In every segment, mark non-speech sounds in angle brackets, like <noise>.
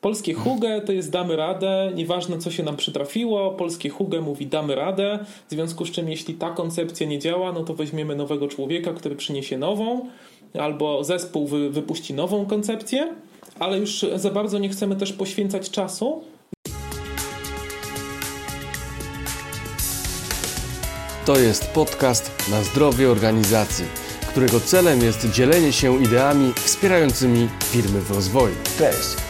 Polskie Huge to jest damy radę, nieważne co się nam przytrafiło, polskie Huge mówi damy radę, w związku z czym jeśli ta koncepcja nie działa, no to weźmiemy nowego człowieka, który przyniesie nową, albo zespół wy, wypuści nową koncepcję, ale już za bardzo nie chcemy też poświęcać czasu. To jest podcast na zdrowie organizacji, którego celem jest dzielenie się ideami wspierającymi firmy w rozwoju. Cześć!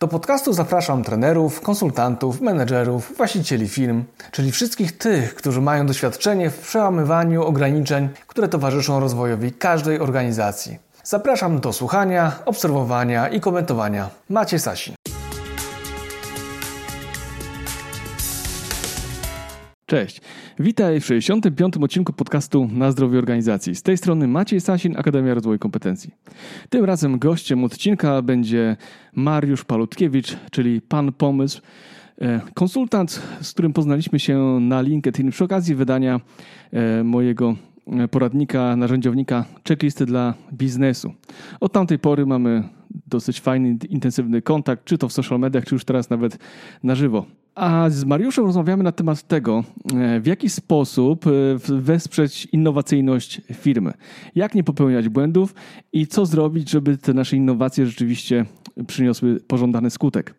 Do podcastu zapraszam trenerów, konsultantów, menedżerów, właścicieli firm, czyli wszystkich tych, którzy mają doświadczenie w przełamywaniu ograniczeń, które towarzyszą rozwojowi każdej organizacji. Zapraszam do słuchania, obserwowania i komentowania. Macie Sasin. Cześć. Witaj w 65. odcinku podcastu Na zdrowie organizacji. Z tej strony Maciej Sasin, Akademia Rozwoju Kompetencji. Tym razem gościem odcinka będzie Mariusz Palutkiewicz, czyli Pan Pomysł, e, konsultant, z którym poznaliśmy się na LinkedIn przy okazji wydania e, mojego e, poradnika, narzędziownika checklisty dla biznesu. Od tamtej pory mamy dosyć fajny, intensywny kontakt, czy to w social mediach, czy już teraz nawet na żywo. A z Mariuszem rozmawiamy na temat tego, e, w jaki sposób e, wesprzeć innowacyjność firmy, jak nie popełniać błędów i co zrobić, żeby te nasze innowacje rzeczywiście przyniosły pożądany skutek.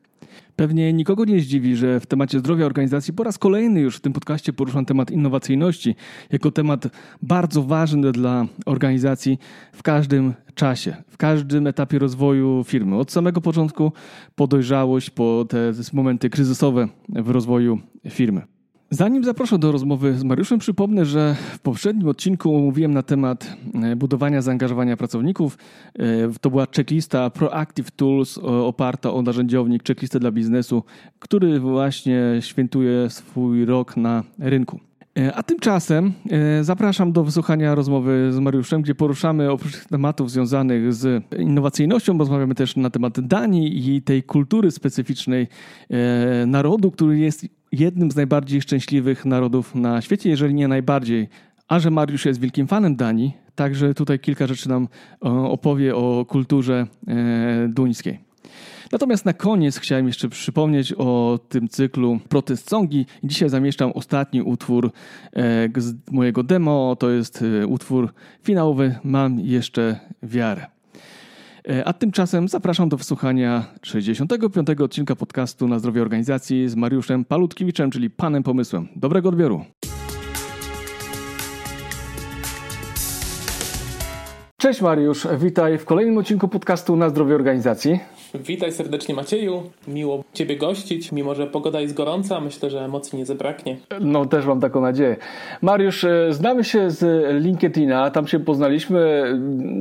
Pewnie nikogo nie zdziwi, że w temacie zdrowia organizacji po raz kolejny już w tym podcaście poruszam temat innowacyjności jako temat bardzo ważny dla organizacji w każdym czasie, w każdym etapie rozwoju firmy. Od samego początku po dojrzałość, po te momenty kryzysowe w rozwoju firmy. Zanim zaproszę do rozmowy z Mariuszem, przypomnę, że w poprzednim odcinku mówiłem na temat e, budowania zaangażowania pracowników. E, to była checklista Proactive Tools oparta o narzędziownik checklistę dla biznesu, który właśnie świętuje swój rok na rynku. E, a tymczasem zapraszam do wysłuchania rozmowy z Mariuszem, gdzie poruszamy oprócz tematów związanych z innowacyjnością, rozmawiamy też na temat Danii i tej kultury specyficznej narodu, który jest jednym z najbardziej szczęśliwych narodów na świecie, jeżeli nie najbardziej. A że Mariusz jest wielkim fanem Danii, także tutaj kilka rzeczy nam opowie o kulturze e, duńskiej. Natomiast na koniec chciałem jeszcze przypomnieć o tym cyklu Protest Songi. Dzisiaj zamieszczam ostatni utwór e, z mojego demo. To jest e, utwór finałowy Mam jeszcze wiarę. E, a tymczasem zapraszam do wysłuchania 65. odcinka podcastu na zdrowie organizacji z Mariuszem Palutkiewiczem, czyli Panem Pomysłem. Dobrego odbioru. Cześć Mariusz, witaj w kolejnym odcinku podcastu na zdrowie organizacji. Witaj serdecznie Macieju, miło Ciebie gościć, mimo że pogoda jest gorąca, myślę, że emocji nie zabraknie. No też mam taką nadzieję. Mariusz, e, znamy się z LinkedIna, tam się poznaliśmy,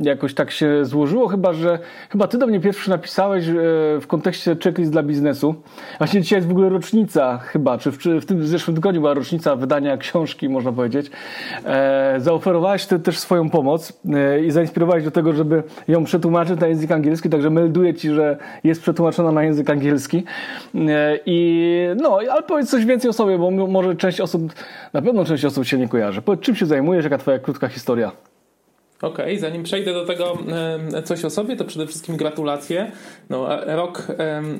jakoś tak się złożyło chyba, że chyba Ty do mnie pierwszy napisałeś e, w kontekście checklist dla biznesu. Właśnie dzisiaj jest w ogóle rocznica chyba, czy w, czy w tym zeszłym tygodniu była rocznica wydania książki, można powiedzieć. E, zaoferowałeś Ty też swoją pomoc i zainspirowałeś do tego, żeby ją przetłumaczyć na język angielski, także melduję Ci, że jest przetłumaczona na język angielski. E, I no, ale powiedz coś więcej o sobie, bo może część osób, na pewno część osób się nie kojarzy. Powiedz, czym się zajmujesz, jaka twoja krótka historia? Okej, okay, zanim przejdę do tego coś o sobie, to przede wszystkim gratulacje. No, rok,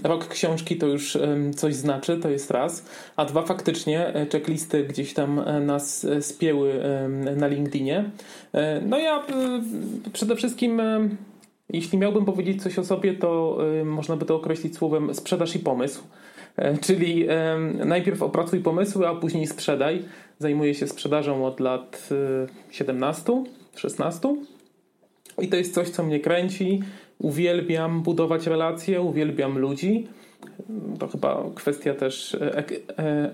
rok książki to już coś znaczy, to jest raz. A dwa, faktycznie e, checklisty gdzieś tam e, nas spięły na LinkedInie. No ja przede wszystkim jeśli miałbym powiedzieć coś o sobie, to y, można by to określić słowem sprzedaż i pomysł. E, czyli najpierw opracuj pomysły, a później sprzedaj. Zajmuję się sprzedażą od lat 17, y, 16. I to jest coś, co mnie kręci. Uwielbiam budować relacje, uwielbiam ludzi. To chyba kwestia też e, e,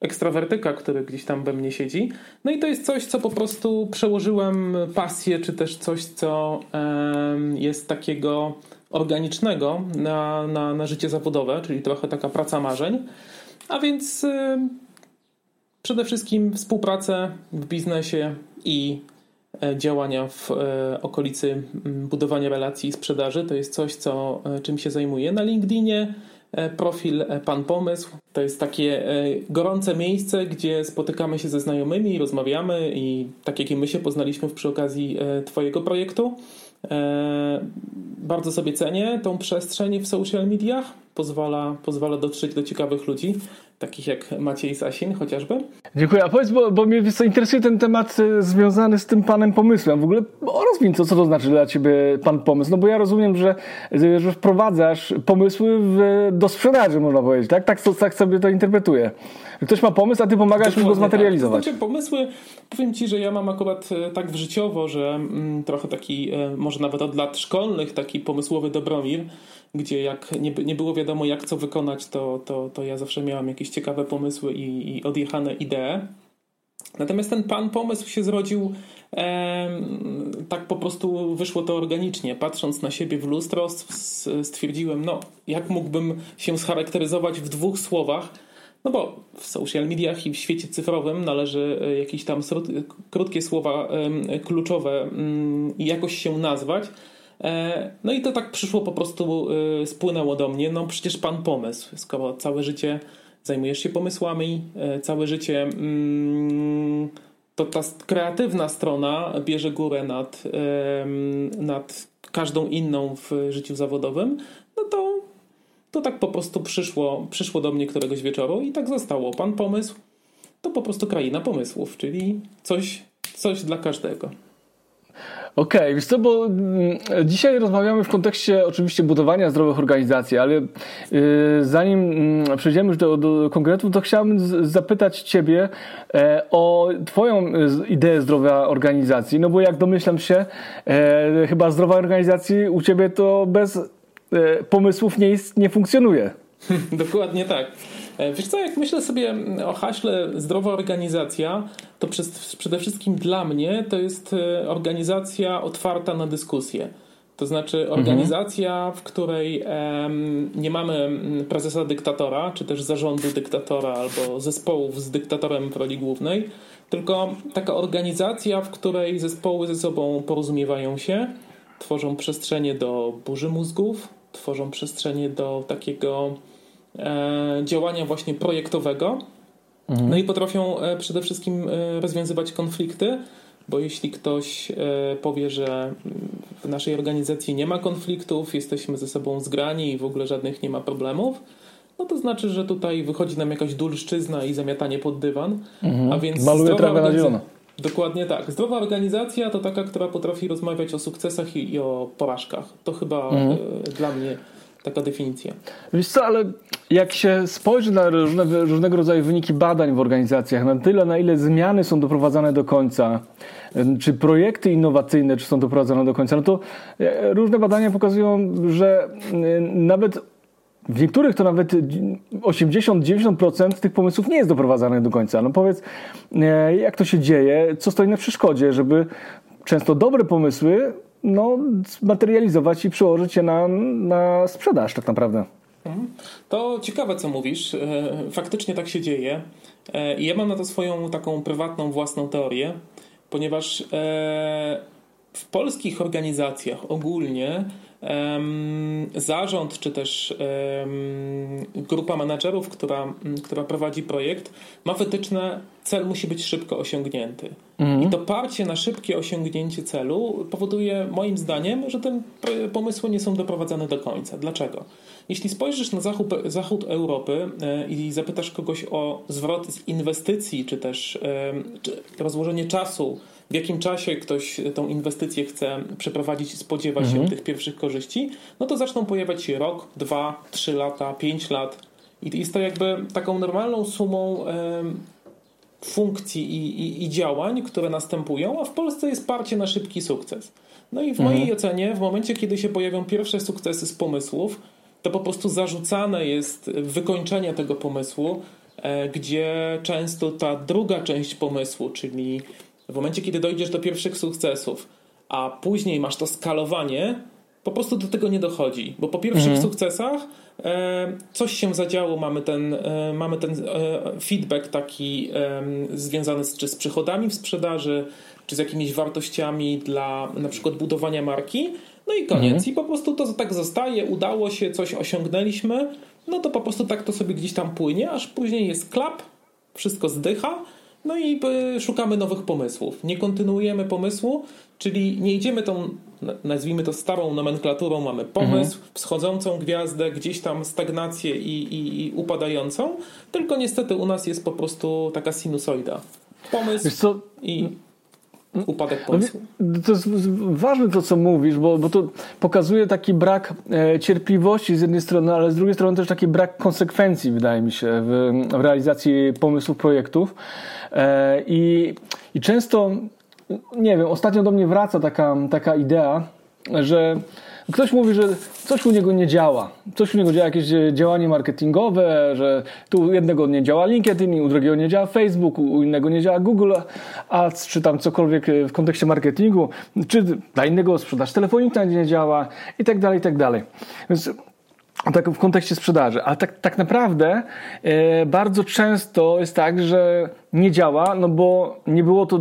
ekstrawertyka, który gdzieś tam we mnie siedzi. No i to jest coś, co po prostu przełożyłem pasję, czy też coś, co jest takiego organicznego na, na, na życie zawodowe, czyli trochę taka praca marzeń. A więc przede wszystkim współpracę w biznesie i działania w okolicy budowania relacji i sprzedaży. To jest coś, co, czym się zajmuję. Na LinkedInie profil Pan Pomysł. To jest takie gorące miejsce, gdzie spotykamy się ze znajomymi, rozmawiamy i tak jak i my się poznaliśmy przy okazji Twojego projektu. Bardzo sobie cenię tą przestrzeń w social mediach. Pozwala, pozwala dotrzeć do ciekawych ludzi takich jak Maciej Sasin chociażby. Dziękuję. A powiedz, bo, bo mnie interesuje ten temat e, związany z tym panem pomysłem. W ogóle rozwin co, co to znaczy dla ciebie pan pomysł. No bo ja rozumiem, że, że wprowadzasz pomysły w, do sprzedaży, można powiedzieć. Tak? Tak, tak sobie to interpretuję. Ktoś ma pomysł, a ty pomagasz mu go zmaterializować. Tak. To znaczy pomysły, powiem ci, że ja mam akurat e, tak w życiowo, że mm, trochę taki, e, może nawet od lat szkolnych, taki pomysłowy Dobromir, gdzie jak nie, nie było wiadomo jak co wykonać, to, to, to ja zawsze miałem jakieś ciekawe pomysły i, i odjechane idee. Natomiast ten pan pomysł się zrodził e, tak po prostu wyszło to organicznie. Patrząc na siebie w lustro stwierdziłem, no jak mógłbym się scharakteryzować w dwóch słowach, no bo w social mediach i w świecie cyfrowym należy e, jakieś tam krótkie słowa kluczowe mm, i jakoś się nazwać. E, no i to tak przyszło po prostu, e, spłynęło do mnie. No przecież pan pomysł, skoro całe życie zajmujesz się pomysłami, e, całe życie mm, to ta kreatywna strona bierze górę nad, nad każdą inną w życiu zawodowym, no to, to tak po prostu przyszło, przyszło do mnie któregoś wieczoru i tak zostało. Pan pomysł to po prostu kraina pomysłów, czyli coś, coś dla każdego. Okej, okay, wiesz co, bo mm, dzisiaj rozmawiamy w kontekście oczywiście budowania zdrowych organizacji, ale yy, zanim yy, przejdziemy już do, do konkretów, to chciałbym zapytać Ciebie e, o Twoją y, ideę zdrowia organizacji, no bo jak domyślam się, e, chyba zdrowa organizacja u Ciebie to bez e, pomysłów nie, jest, nie funkcjonuje. <laughs> Dokładnie tak. E, wiesz co, jak myślę sobie o haśle zdrowa organizacja, to przede wszystkim dla mnie to jest e, organizacja otwarta na dyskusję. To znaczy mhm. organizacja, w której um, nie mamy prezesa dyktatora, czy też zarządu dyktatora, albo zespołów z dyktatorem w roli głównej, tylko taka organizacja, w której zespoły ze sobą porozumiewają się, tworzą przestrzenie do burzy mózgów, tworzą przestrzenie do takiego działania właśnie projektowego. Mhm. No i potrafią e, przede wszystkim e, rozwiązywać konflikty, bo jeśli ktoś powie, że w naszej organizacji nie ma konfliktów, jesteśmy ze sobą zgrani i w ogóle żadnych nie ma problemów, no to znaczy, że tutaj wychodzi nam jakaś dulszczyzna i zamiatanie pod dywan. Mhm. A więc Maluje trawę na zielono. Dokładnie tak. Zdrowa organizacja to taka, która potrafi rozmawiać o sukcesach i, i o porażkach. To chyba mhm. dla mnie taka definicja. Wiesz co, ale jak się spojrzy na różne, różnego rodzaju wyniki badań w organizacjach, na tyle, na ile zmiany są doprowadzane do końca, czy projekty innowacyjne czy są doprowadzone do końca, no to e, różne badania pokazują, że nawet w niektórych to nawet 80-90% tych pomysłów nie jest doprowadzane do końca. No powiedz, e, jak to się dzieje, co stoi na przeszkodzie, żeby często dobre pomysły no, zmaterializować i przełożyć je na, na sprzedaż tak naprawdę. Mhm. To ciekawe, co mówisz. E, faktycznie tak się dzieje. E, I ja mam na to swoją taką prywatną, własną teorię, ponieważ e, w polskich organizacjach ogólnie zarząd czy też grupa menedżerów, która, która prowadzi projekt, ma wytyczne, cel musi być szybko osiągnięty. Mhm. I to parcie na szybkie osiągnięcie celu powoduje moim zdaniem, że te pomysły nie są doprowadzane do końca. Dlaczego? Jeśli spojrzysz na zachód, zachód Europy e, i zapytasz kogoś o zwrot z inwestycji, czy też czy rozłożenie czasu, w jakim czasie ktoś tą inwestycję chce przeprowadzić i spodziewa się mhm. tych pierwszych korzyści, no to zaczną pojawiać się rok, dwa, trzy lata, pięć lat. I jest to jakby taką normalną sumą funkcji i, i, i, działań, które następują, a w Polsce jest parcie na szybki sukces. No i w mhm. mojej ocenie, w momencie, kiedy się pojawią pierwsze sukcesy z pomysłów, to po prostu zarzucane jest wykończenie tego pomysłu, e, gdzie często ta druga część pomysłu, czyli w momencie, kiedy dojdziesz do pierwszych sukcesów, a później masz to skalowanie, po prostu do tego nie dochodzi, bo po pierwszych mhm. sukcesach e, coś się zadziało, mamy ten, e, mamy ten e, feedback taki e, związany z, czy z przychodami w sprzedaży, czy z jakimiś wartościami dla na przykład budowania marki. No i koniec. Mhm. I po prostu to tak zostaje, udało się, coś osiągnęliśmy, no to po prostu tak to sobie gdzieś tam płynie, aż później jest klap, wszystko zdycha, no i y, szukamy nowych pomysłów. Nie kontynuujemy pomysłu, czyli nie idziemy tą, nazwijmy to starą nomenklaturą, mamy pomysł, mhm. wschodzącą gwiazdę, gdzieś tam stagnację i, i, i, upadającą, tylko niestety u nas jest po prostu taka sinusoida. Pomysł i upadek no pomysłu. No, to jest ważne to, co mówisz, bo, bo to pokazuje taki brak e, cierpliwości z jednej strony, ale z drugiej strony też taki brak konsekwencji, wydaje mi się, w, w realizacji pomysłów, projektów. E, i, I często, nie wiem, ostatnio do mnie wraca taka, taka idea, że Ktoś mówi, że coś u niego nie działa. Coś u niego działa, jakieś działanie marketingowe, że tu jednego nie działa LinkedIn, u drugiego nie działa Facebook, u innego nie działa Google Ads, czy tam cokolwiek w kontekście marketingu, czy dla innego sprzedaż telefoniczna nie działa i tak dalej, i tak dalej. Więc tak w kontekście sprzedaży. Ale tak, tak naprawdę e, bardzo często jest tak, że nie działa, no bo nie było to e,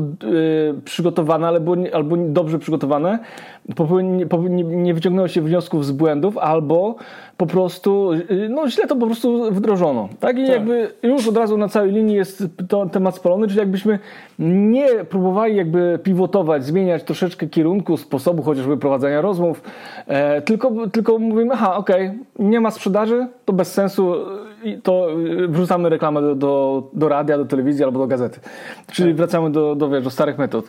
przygotowane albo, albo dobrze przygotowane, nie, nie wyciągnęło się wniosków z błędów, albo po prostu, y, no źle to po prostu wdrożono. Tak? I tak. jakby już od razu na całej linii jest to temat spalony, czyli jakbyśmy nie próbowali jakby pivotować, zmieniać troszeczkę kierunku, sposobu chociażby prowadzenia rozmów, e, tylko, tylko mówimy, aha, okej, okay, nie ma sprzedaży, to bez sensu, to wrzucamy reklamę do, do, do radia, do telewizji albo do gazety. Czyli tak. wracamy do, do, wiesz, do starych metod.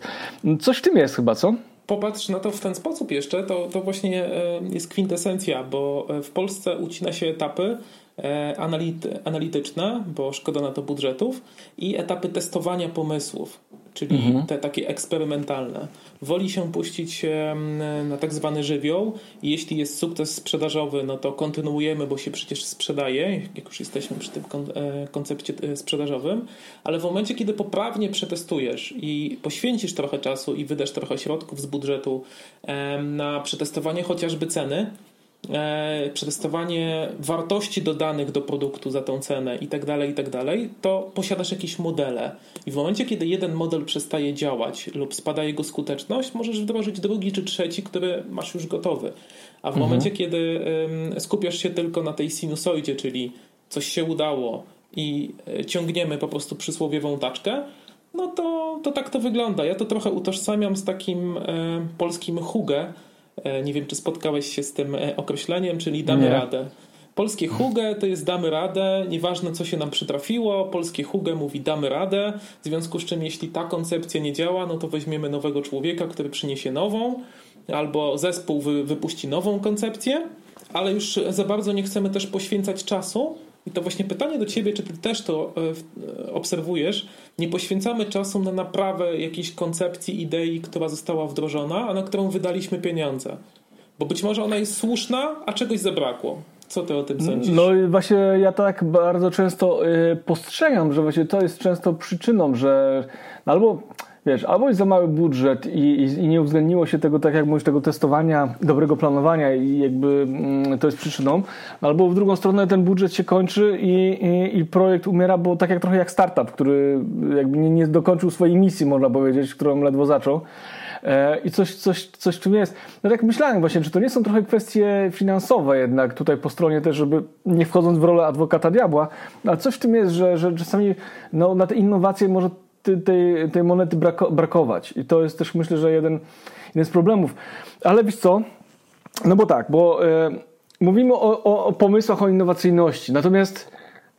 Coś w tym jest chyba, co? popatrz na to w ten sposób jeszcze, to, to właśnie e, jest kwintesencja, bo e, w Polsce ucina się etapy e, analityczne, bo szkoda na to budżetów, i etapy testowania pomysłów czyli mhm. te takie eksperymentalne. Woli się puścić na tak zwany żywioł jeśli jest sukces sprzedażowy, no to kontynuujemy, bo się przecież sprzedaje, jak już jesteśmy przy tym e, koncepcie e, sprzedażowym, ale w momencie, kiedy poprawnie przetestujesz i poświęcisz trochę czasu i wydasz trochę środków z budżetu na przetestowanie chociażby ceny, przetestowanie wartości dodanych do produktu za tą cenę i tak dalej, i tak dalej, to posiadasz jakieś modele. I w momencie, kiedy jeden model przestaje działać lub spada jego skuteczność, możesz wdrożyć drugi czy trzeci, który masz już gotowy. A w mhm. momencie, kiedy skupiasz się tylko na tej sinusoidzie, czyli coś się udało i e, ciągniemy po prostu przysłowiową taczkę, no to, to tak to wygląda. Ja to trochę utożsamiam z takim e, polskim hugę, E, nie wiem, czy spotkałeś się z tym e, określeniem, czyli damy Nie. radę. Polskie hugę to jest damy radę, nieważne co się nam przytrafiło, polskie hugę mówi damy radę, w związku z czym jeśli ta koncepcja nie działa, no to weźmiemy nowego człowieka, który przyniesie nową, albo zespół wy, wypuści nową koncepcję, ale już za bardzo nie chcemy też poświęcać czasu i to właśnie pytanie do ciebie, czy ty też to e, obserwujesz, nie poświęcamy czasu na naprawę jakiejś koncepcji, idei, która została wdrożona, a na którą wydaliśmy pieniądze. Bo być może ona jest słuszna, a czegoś zabrakło. Co ty o tym sądzisz? No właśnie ja tak bardzo często y, postrzegam, że właśnie to jest często przyczyną, że albo wiesz, albo jest za mały budżet i, i, i, nie uwzględniło się tego, tak jak mówisz, tego testowania, dobrego planowania i jakby mm, to jest przyczyną, albo w drugą stronę ten budżet się kończy i, i, projekt umiera, bo tak jak trochę jak startup, który jakby nie, nie dokończył swojej misji, można powiedzieć, którą ledwo zaczął. E, I coś, coś, coś czym jest. No tak myślałem właśnie, czy to nie są trochę kwestie finansowe jednak tutaj po stronie też, żeby nie wchodząc w rolę adwokata diabła, ale coś w tym jest, że, że czasami no, na te innowacje może tej, tej monety brako, brakować. I to jest też myślę, że jeden, jeden z problemów. Ale wiesz co? No bo tak, bo e, mówimy o, o, o pomysłach, o innowacyjności. Natomiast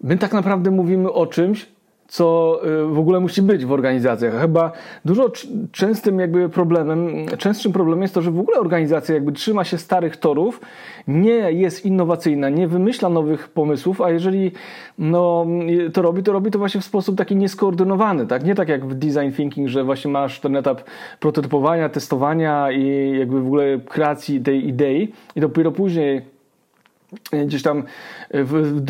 my tak naprawdę mówimy o czymś, co y, w ogóle musi być w organizacjach. Chyba dużo częstym jakby problemem, częstszym problemem jest to, że w ogóle organizacja jakby trzyma się starych torów, nie jest innowacyjna, nie wymyśla nowych pomysłów, a jeżeli no, to robi, to robi to właśnie w sposób taki nieskoordynowany, tak? Nie tak jak w design thinking, że właśnie masz ten etap prototypowania, testowania i jakby w ogóle kreacji tej idei i dopiero później gdzieś tam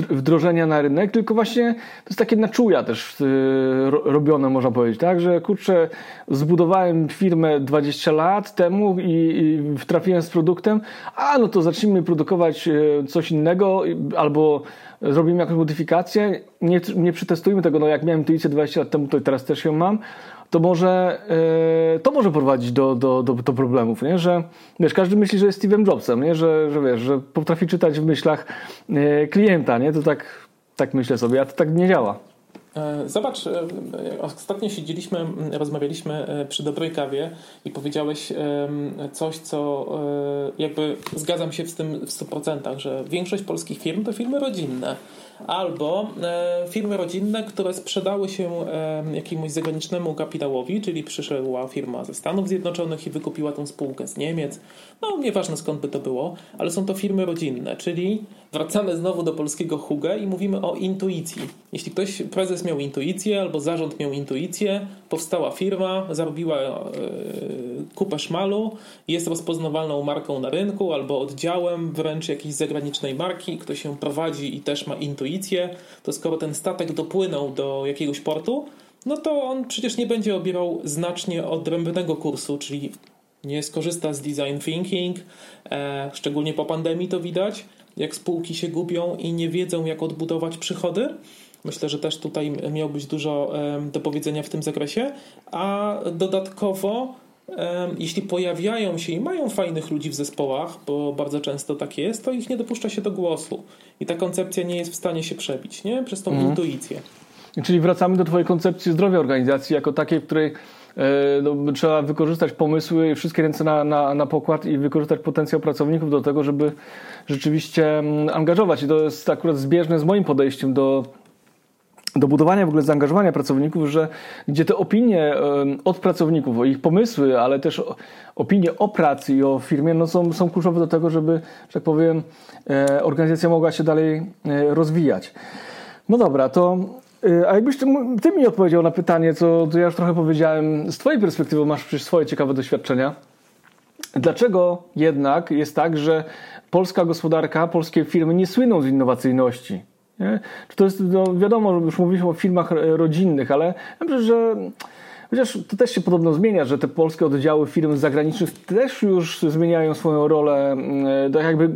wdrożenia na rynek, tylko właśnie to jest takie na czuja też y, robione, można powiedzieć, tak, że kurczę, zbudowałem firmę 20 lat temu i, i trafiłem z produktem, a no to zacznijmy produkować y, coś innego albo zrobimy jakąś modyfikację, nie, nie przetestujmy tego, no jak miałem intuicję 20 lat temu, to teraz też ją mam, to może yy, to może prowadzić do, do, do, do, problemów, nie? że wiesz, każdy myśli, że jest Steve'em Jobsem, nie? Że, że wiesz, że potrafi czytać w myślach yy, klienta, nie? To tak, tak myślę sobie, a to tak nie działa. E, zobacz, e, ostatnio siedzieliśmy, rozmawialiśmy e, przy dobrej kawie i powiedziałeś coś, co jakby zgadzam się z tym w 100%, że większość polskich firm to firmy rodzinne albo e, firmy rodzinne, które sprzedały się e, jakiemuś zagranicznemu kapitałowi, czyli przyszła firma ze Stanów Zjednoczonych i wykupiła tą spółkę z Niemiec. No, nieważne skąd by to było, ale są to firmy rodzinne, czyli wracamy znowu do polskiego hugę i mówimy o intuicji. Jeśli ktoś, prezes miał intuicję albo zarząd miał intuicję, powstała firma, zarobiła e, kupę szmalu, jest rozpoznawalną marką na rynku albo oddziałem wręcz jakiejś zagranicznej marki, kto się prowadzi i też ma intuicję, to skoro ten statek dopłynął do jakiegoś portu, no to on przecież nie będzie obierał znacznie odrębnego kursu, czyli nie skorzysta z design thinking, e, szczególnie po pandemii to widać, jak spółki się gubią i nie wiedzą, jak odbudować przychody. Myślę, że też tutaj miał być dużo do powiedzenia w tym zakresie. A dodatkowo, jeśli pojawiają się i mają fajnych ludzi w zespołach, bo bardzo często tak jest, to ich nie dopuszcza się do głosu. I ta koncepcja nie jest w stanie się przebić nie? przez tą mhm. intuicję. Czyli wracamy do Twojej koncepcji zdrowia organizacji, jako takiej, w której no, trzeba wykorzystać pomysły, wszystkie ręce na, na, na pokład i wykorzystać potencjał pracowników do tego, żeby rzeczywiście mm, angażować. I to jest akurat zbieżne z moim podejściem do do budowania w ogóle zaangażowania pracowników, że gdzie te opinie od pracowników, o ich pomysły, ale też opinie o pracy i o firmie no są, są kluczowe do tego, żeby, że tak powiem, e, organizacja mogła się dalej e, rozwijać. No dobra, to a jakbyś ty, ty, mi odpowiedział na pytanie, co, ja już trochę powiedziałem, z twojej perspektywy masz przecież swoje ciekawe doświadczenia. Dlaczego jednak jest tak, że polska gospodarka, polskie firmy nie słyną z innowacyjności? Nie? Czy to jest, no wiadomo, już mówiliśmy o firmach rodzinnych, ale myślę, że Chociaż to też się podobno zmienia, że te polskie oddziały firm zagranicznych też już zmieniają swoją rolę mm, tak jakby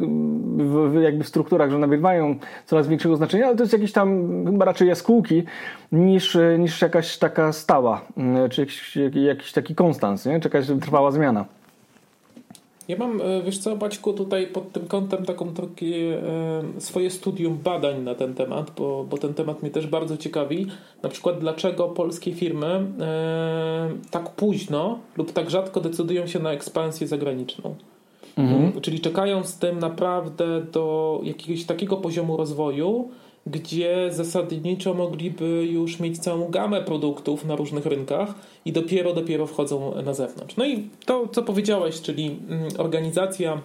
w, jakby w strukturach, że nabywają coraz większego znaczenia, ale to jest jakieś tam chyba raczej jaskółki niż, niż jakaś taka stała, mm, czy jakiś, jakiś taki konstans, nie? czy jakaś trwała zmiana. Ja mam, e, wiesz co, Baćku, tutaj pod tym kątem taką takie swoje studium badań na ten temat, bo, bo ten temat mnie też bardzo ciekawi. Na przykład dlaczego polskie firmy e, tak późno lub tak rzadko decydują się na ekspansję zagraniczną. Mhm. Czyli czekają z tym naprawdę do jakiegoś takiego poziomu rozwoju, gdzie zasadniczo mogliby już mieć całą gamę produktów na różnych rynkach i dopiero, dopiero wchodzą na zewnątrz. No i to, co powiedziałeś, czyli mm, organizacja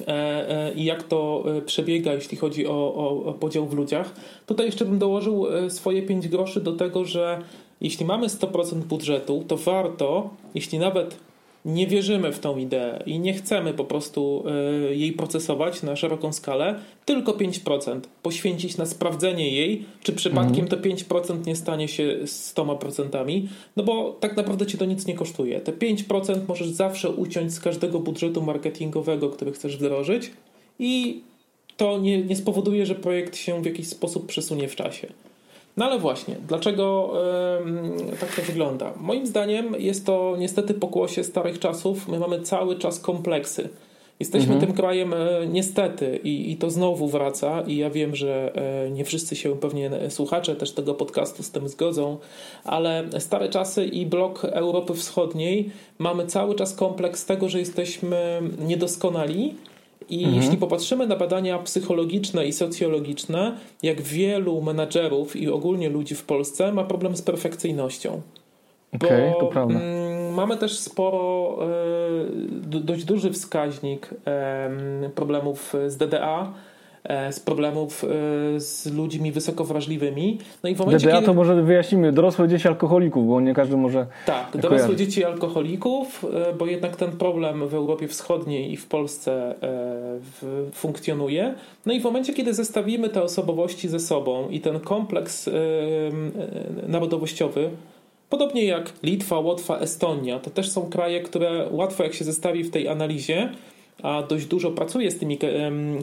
e, e, i jak to e, przebiega, jeśli chodzi o, o, o podział w ludziach. Tutaj jeszcze bym dołożył swoje 5 groszy do tego, że jeśli mamy 100% budżetu, to warto, jeśli nawet nie wierzymy w tą ideę i nie chcemy po prostu e, jej procesować na szeroką skalę, tylko 5% poświęcić na sprawdzenie jej, czy przypadkiem to 5% nie stanie się 100%, no bo tak naprawdę ci to nic nie kosztuje. Te 5% możesz zawsze uciąć z każdego budżetu marketingowego, który chcesz wdrożyć i to nie, nie spowoduje, że projekt się w jakiś sposób przesunie w czasie. No ale właśnie, dlaczego yy, tak to wygląda? Moim zdaniem jest to niestety pokłosie starych czasów. My mamy cały czas kompleksy. Jesteśmy mhm. tym krajem e, niestety i, i to znowu wraca i ja wiem, że e, nie wszyscy się pewnie słuchacze też tego podcastu z tym zgodzą, ale stare czasy i blok Europy Wschodniej mamy cały czas kompleks tego, że jesteśmy niedoskonali i mhm. jeśli popatrzymy na badania psychologiczne i socjologiczne, jak wielu menadżerów i ogólnie ludzi w Polsce ma problem z perfekcyjnością. Okay, Bo to prawda. Mm, mamy też sporo, e, dość duży wskaźnik problemów z DDA z problemów e, z ludźmi wysoko wrażliwymi. No i w momencie, DDA kiedy... to może wyjaśnimy, dorosłe dzieci alkoholików, bo nie każdy może Tak, dorosłe kojarzy. dzieci alkoholików, e, bo jednak ten problem w Europie Wschodniej i w Polsce funkcjonuje. No i w momencie, kiedy zestawimy te osobowości ze sobą i ten kompleks narodowościowy, Podobnie jak Litwa, Łotwa, Estonia, to też są kraje, które łatwo jak się zestawi w tej analizie, a dość dużo pracuję z tymi,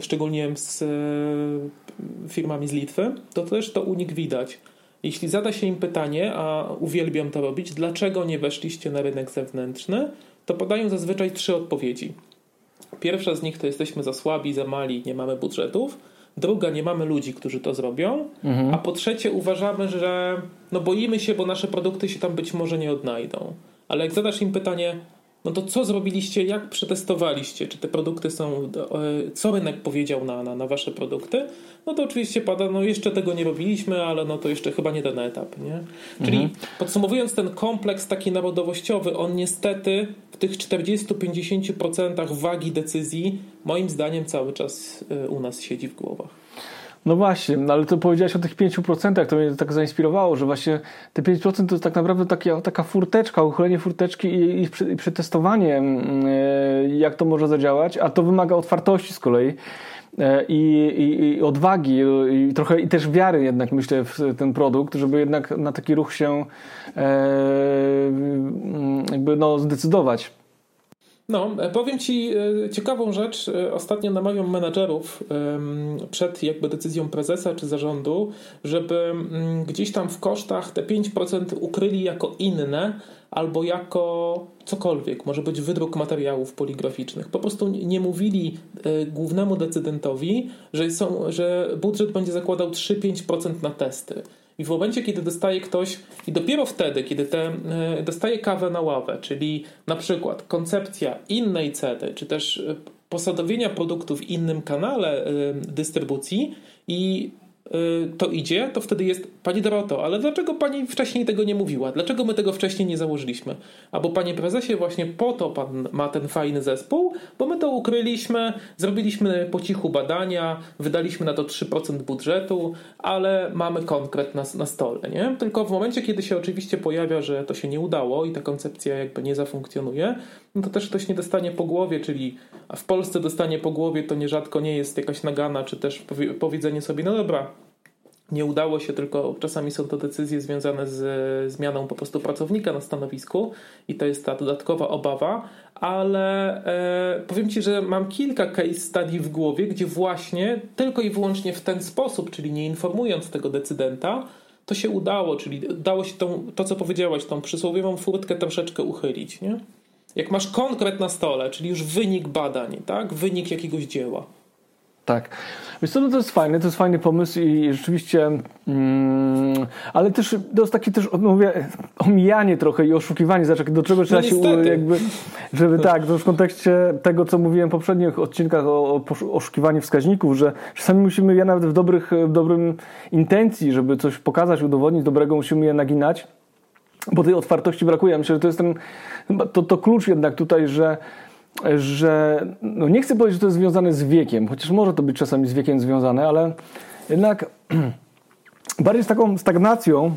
szczególnie z e, firmami z Litwy, to też to u nich widać, Jeśli zada się im pytanie, a uwielbiam to robić, dlaczego nie weszliście na rynek zewnętrzny, to podają zazwyczaj trzy odpowiedzi. Pierwsza z nich to jesteśmy za słabi, za mali, nie mamy budżetów. Druga, nie mamy ludzi, którzy to zrobią. Mhm. A po trzecie, uważamy, że no boimy się, bo nasze produkty się tam być może nie odnajdą. Ale jak zadasz im pytanie, no to co zrobiliście, jak przetestowaliście, czy te produkty są, e, co rynek powiedział na, na, na wasze produkty, no to oczywiście pada, no jeszcze tego nie robiliśmy, ale no to jeszcze chyba nie ten etap, nie? Czyli mhm. podsumowując ten kompleks taki narodowościowy, on niestety w tych 40-50% wagi decyzji moim zdaniem cały czas e, u nas siedzi w głowach. No właśnie, no ale to powiedziałeś o tych 5%, to mnie tak zainspirowało, że właśnie te 5% to jest tak naprawdę taka, taka furteczka, uchylenie furteczki i, i, i przetestowanie, mm, e, jak to może zadziałać, a to wymaga otwartości z kolei. E, I, i, i, odwagi i trochę i też wiary jednak myślę w ten produkt, żeby jednak na taki ruch się e, jakby no, zdecydować. No, e, powiem Ci e, ciekawą rzecz. E, ostatnio namawiam menadżerów przed jakby decyzją prezesa czy zarządu, żeby mm, gdzieś tam w kosztach te 5% ukryli jako inne albo jako cokolwiek. Może być wydruk materiałów poligraficznych. Po prostu nie mówili głównemu decydentowi, że, są, że budżet będzie zakładał 3-5% na testy. I w momencie, kiedy dostaje ktoś, i dopiero wtedy, kiedy te, e, dostaje kawę na ławę, czyli na przykład koncepcja innej ceny, czy też e, posadowienia produktu w innym kanale e, dystrybucji i to idzie, to wtedy jest Pani Doroto, ale dlaczego Pani wcześniej tego nie mówiła? Dlaczego my tego wcześniej nie założyliśmy? Albo Panie Prezesie, właśnie po to Pan ma ten fajny zespół, bo my to ukryliśmy, zrobiliśmy po cichu badania, wydaliśmy na to 3% budżetu, ale mamy konkret na, na stole, nie? Tylko w momencie, kiedy się oczywiście pojawia, że to się nie udało i ta koncepcja jakby nie zafunkcjonuje, no to też ktoś nie dostanie po głowie, czyli w Polsce dostanie po głowie to nierzadko nie jest jakaś nagana, czy też powiedzenie sobie, no dobra, nie udało się, tylko czasami są to decyzje związane z zmianą po prostu pracownika na stanowisku i to jest ta dodatkowa obawa, ale e, powiem Ci, że mam kilka case study w głowie, gdzie właśnie tylko i wyłącznie w ten sposób, czyli nie informując tego decydenta, to się udało, czyli udało się tą, to, co powiedziałaś, tą przysłowiową furtkę troszeczkę uchylić, nie? Jak masz konkret na stole, czyli już wynik badań, tak? Wynik jakiegoś dzieła. Tak. Wiesz co, no to jest fajne, to jest fajny pomysł i rzeczywiście, mm, ale też to jest takie też, no mówię, omijanie trochę i oszukiwanie, znaczy do czego trzeba no się jakby, żeby tak, to w kontekście tego, co mówiłem w poprzednich odcinkach o, o oszukiwaniu wskaźników, że czasami musimy, ja nawet w dobrych, w dobrym intencji, żeby coś pokazać, udowodnić dobrego, musimy je naginać, bo tej otwartości brakuje. Myślę, że to jest ten, to, to klucz jednak tutaj, że że no nie chcę powiedzieć, że to jest związane z wiekiem, chociaż może to być czasami z wiekiem związane, ale jednak <clears throat> bardziej z taką stagnacją,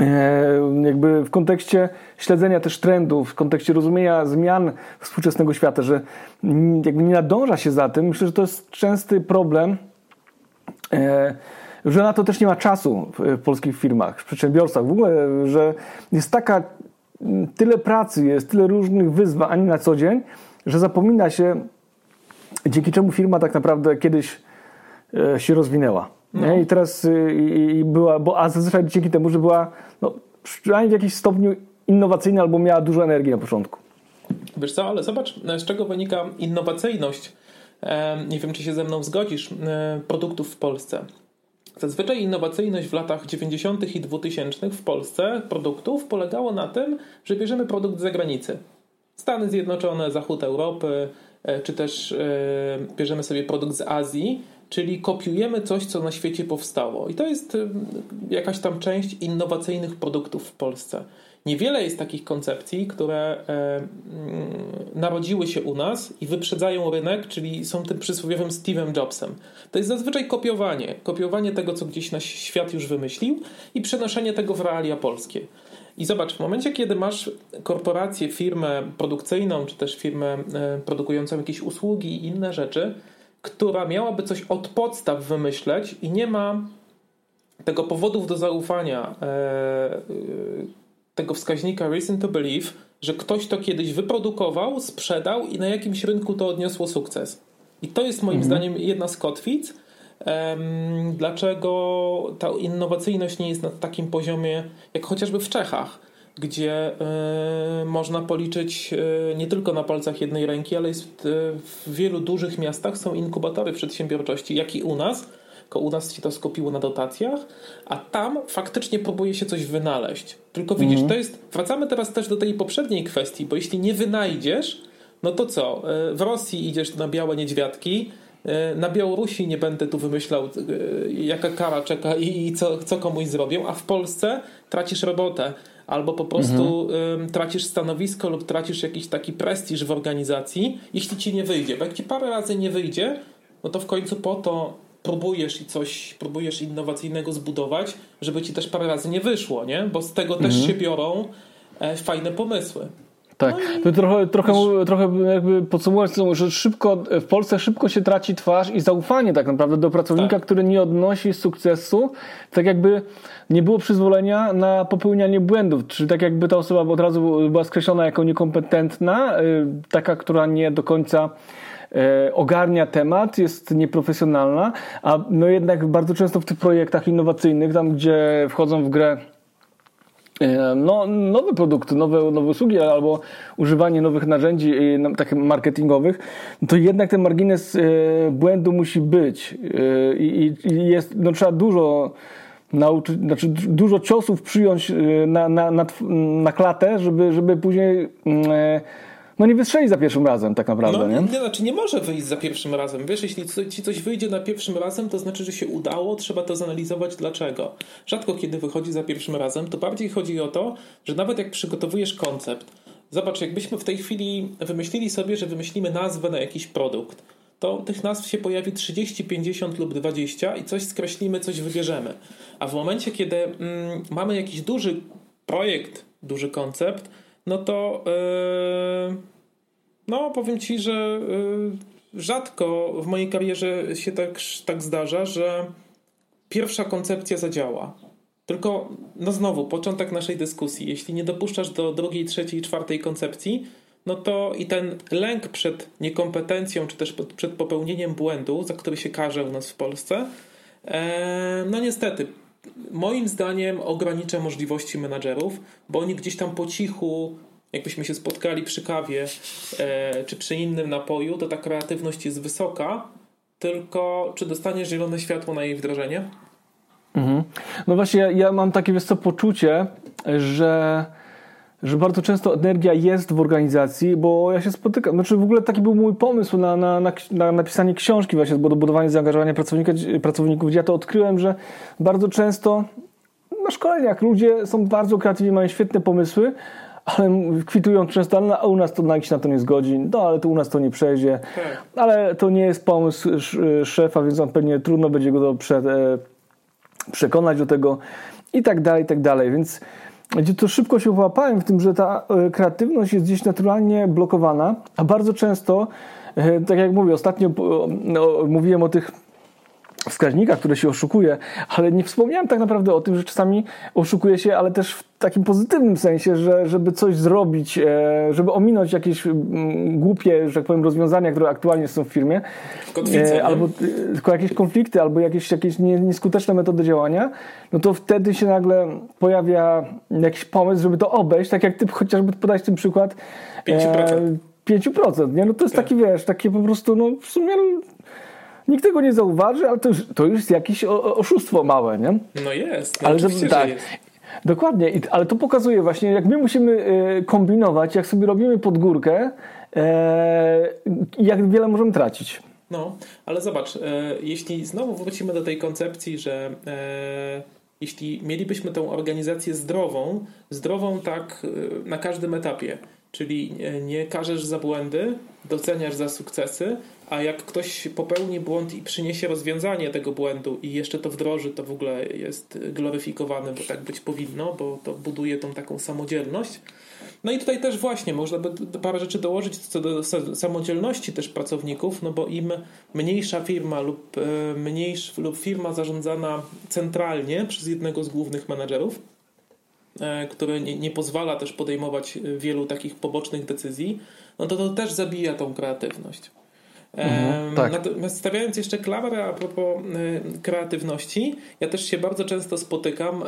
e, jakby w kontekście śledzenia też trendów, w kontekście rozumienia zmian współczesnego świata, że jakby nie nadąża się za tym. Myślę, że to jest częsty problem, e, że na to też nie ma czasu w polskich firmach, w przedsiębiorstwach, w ogóle, że jest taka tyle pracy jest, tyle różnych wyzwań na co dzień, że zapomina się, dzięki czemu firma tak naprawdę kiedyś e, się rozwinęła. No. I teraz y, i była, bo, a zazwyczaj dzięki temu, że była no, przynajmniej w jakimś stopniu innowacyjna albo miała dużo energii na początku. Wiesz co, ale zobacz, z czego wynika innowacyjność. Nie wiem, czy się ze mną zgodzisz, e, produktów w Polsce. Zazwyczaj innowacyjność w latach 90. i 2000 w Polsce produktów polegało na tym, że bierzemy produkt z zagranicy. Stany Zjednoczone, Zachód Europy, e, czy też e, bierzemy sobie produkt z Azji, czyli kopiujemy coś, co na świecie powstało. I to jest e, jakaś tam część innowacyjnych produktów w Polsce. Niewiele jest takich koncepcji, które e, mm, narodziły się u nas i wyprzedzają rynek, czyli są tym przysłowiowym Steve'em Jobsem. To jest zazwyczaj kopiowanie. Kopiowanie tego, co gdzieś nasz świat już wymyślił i przenoszenie tego w realia polskie. I zobacz, w momencie, kiedy masz korporację, firmę produkcyjną, czy też firmę e, produkującą jakieś usługi i inne rzeczy, która miałaby coś od podstaw wymyśleć i nie ma tego powodów do zaufania, e, tego wskaźnika reason to believe, że ktoś to kiedyś wyprodukował, sprzedał i na jakimś rynku to odniosło sukces. I to jest moim mhm. zdaniem jedna z kotwic, dlaczego ta innowacyjność nie jest na takim poziomie jak chociażby w Czechach, gdzie e, można policzyć e, nie tylko na palcach jednej ręki, ale jest w wielu dużych miastach są inkubatory przedsiębiorczości, jak i u nas. Tylko u nas się to skupiło na dotacjach, a tam faktycznie próbuje się coś wynaleźć. Tylko widzisz, mhm. to jest. Wracamy teraz też do tej poprzedniej kwestii, bo jeśli nie wynajdziesz, no to co? W Rosji idziesz na białe niedźwiadki, E, na Białorusi nie będę tu wymyślał, e, jaka kara czeka i co, co komuś zrobią, a w Polsce tracisz robotę albo po prostu mhm. tracisz stanowisko lub tracisz jakiś taki prestiż w organizacji, jeśli ci nie wyjdzie. Bo jak ci parę razy nie wyjdzie, no to w końcu po to próbujesz i coś, próbujesz innowacyjnego zbudować, żeby ci też parę razy nie wyszło, nie? Bo z tego mhm. też się biorą e, fajne pomysły. Tak, no trochę, trochę, trochę jakby podsumować, że szybko, w Polsce szybko się traci twarz i zaufanie tak naprawdę do pracownika, tak. który nie odnosi sukcesu, tak jakby nie było przyzwolenia na popełnianie błędów, czyli tak jakby ta osoba od razu była skreślona jako niekompetentna, y, taka, która nie do końca ogarnia temat, jest nieprofesjonalna, a no jednak bardzo często w tych projektach innowacyjnych, tam gdzie wchodzą w grę E, no, nowe produkty, nowe, nowe usługi albo używanie nowych narzędzi e, takich marketingowych, to jednak ten margines e, błędu musi być. I, i jest, no, trzeba dużo nauczyć, znaczy dużo ciosów przyjąć na, na, na, na klatę, żeby, żeby później mm, no nie wystrzeli za pierwszym razem tak naprawdę, no, nie? nie? Znaczy nie może wyjść za pierwszym razem. Wiesz, jeśli ci coś wyjdzie na pierwszym razem, to znaczy, że się udało, trzeba to zanalizować dlaczego. Rzadko kiedy wychodzi za pierwszym razem, to bardziej chodzi o to, że nawet jak przygotowujesz koncept, zobacz, jakbyśmy w tej chwili wymyślili sobie, że wymyślimy nazwę na jakiś produkt, to tych nazw się pojawi 30, 50 lub 20 i coś skreślimy, coś wybierzemy. A w momencie, kiedy mm, mamy jakiś duży projekt, duży koncept, no to yy, no powiem ci, że yy, rzadko w mojej karierze się tak, tak zdarza, że pierwsza koncepcja zadziała. Tylko, no znowu, początek naszej dyskusji. Jeśli nie dopuszczasz do drugiej, trzeciej, czwartej koncepcji, no to i ten lęk przed niekompetencją, czy też przed popełnieniem błędu, za który się karze u nas w Polsce, e, no niestety moim zdaniem ogranicza możliwości menadżerów, bo oni gdzieś tam po cichu, jakbyśmy się spotkali przy kawie e, czy przy innym napoju, to ta kreatywność jest wysoka, tylko czy dostaniesz zielone światło na jej wdrożenie? Mhm. No właśnie, ja, ja mam takie wiesz co, poczucie, że że bardzo często energia jest w organizacji, bo ja się spotykam, znaczy w ogóle taki był mój pomysł na, na, na, na napisanie książki właśnie, do budowania zaangażowania pracowników. Ja to odkryłem, że bardzo często na szkoleniach ludzie są bardzo kreatywni, mają świetne pomysły, ale kwitują często, ale u nas to nikt się na to nie zgodzi, no ale to u nas to nie przejdzie, tak. ale to nie jest pomysł szefa, więc on pewnie trudno będzie go do prze, e, przekonać do tego. I tak dalej, i tak dalej, więc gdzie to szybko się wyłapałem w tym, że ta e, kreatywność jest gdzieś naturalnie blokowana, a bardzo często, e, tak jak mówię, ostatnio mówiłem o tych wskaźnikach, które się oszukuje, ale nie wspomniałem tak naprawdę o tym, że czasami oszukuje się, ale też w takim pozytywnym sensie, że żeby coś zrobić, e, żeby ominąć jakieś mm, głupie, że tak powiem, rozwiązania, które aktualnie są w firmie, e, albo e, tylko jakieś konflikty, albo jakieś, jakieś nieskuteczne metody działania, no to wtedy się nagle pojawia jakiś pomysł, żeby to obejść, tak jak ty chociażby podać ten przykład 5%. 5%, nie? No to jest tak. taki, wiesz, takie po prostu, no w sumie Nikt tego nie zauważy, ale to już, to już jest jakieś oszustwo małe, nie? No jest, no ale żeby, tak, jest. Dokładnie, ale to pokazuje właśnie, jak my musimy e, kombinować, jak sobie robimy pod górkę, e, jak wiele możemy tracić. No, ale zobacz, e, jeśli znowu wrócimy do tej koncepcji, że jeśli mielibyśmy tę organizację zdrową, zdrową tak na każdym etapie, czyli nie karzesz za błędy, doceniasz za sukcesy, a jak ktoś popełni błąd i przyniesie rozwiązanie tego błędu i jeszcze to wdroży, to w ogóle jest gloryfikowane, bo tak być powinno, bo to buduje tą taką samodzielność. No i tutaj też właśnie można by parę rzeczy dołożyć co do samodzielności też pracowników, no bo im mniejsza firma lub, e, mniejsza, lub firma zarządzana centralnie przez jednego z głównych menedżerów, e, który nie, nie pozwala też podejmować wielu takich pobocznych decyzji, no to to też zabija tą kreatywność. Mhm, tak. Natomiast stawiając jeszcze klawarę a propos kreatywności, ja też się bardzo często spotykam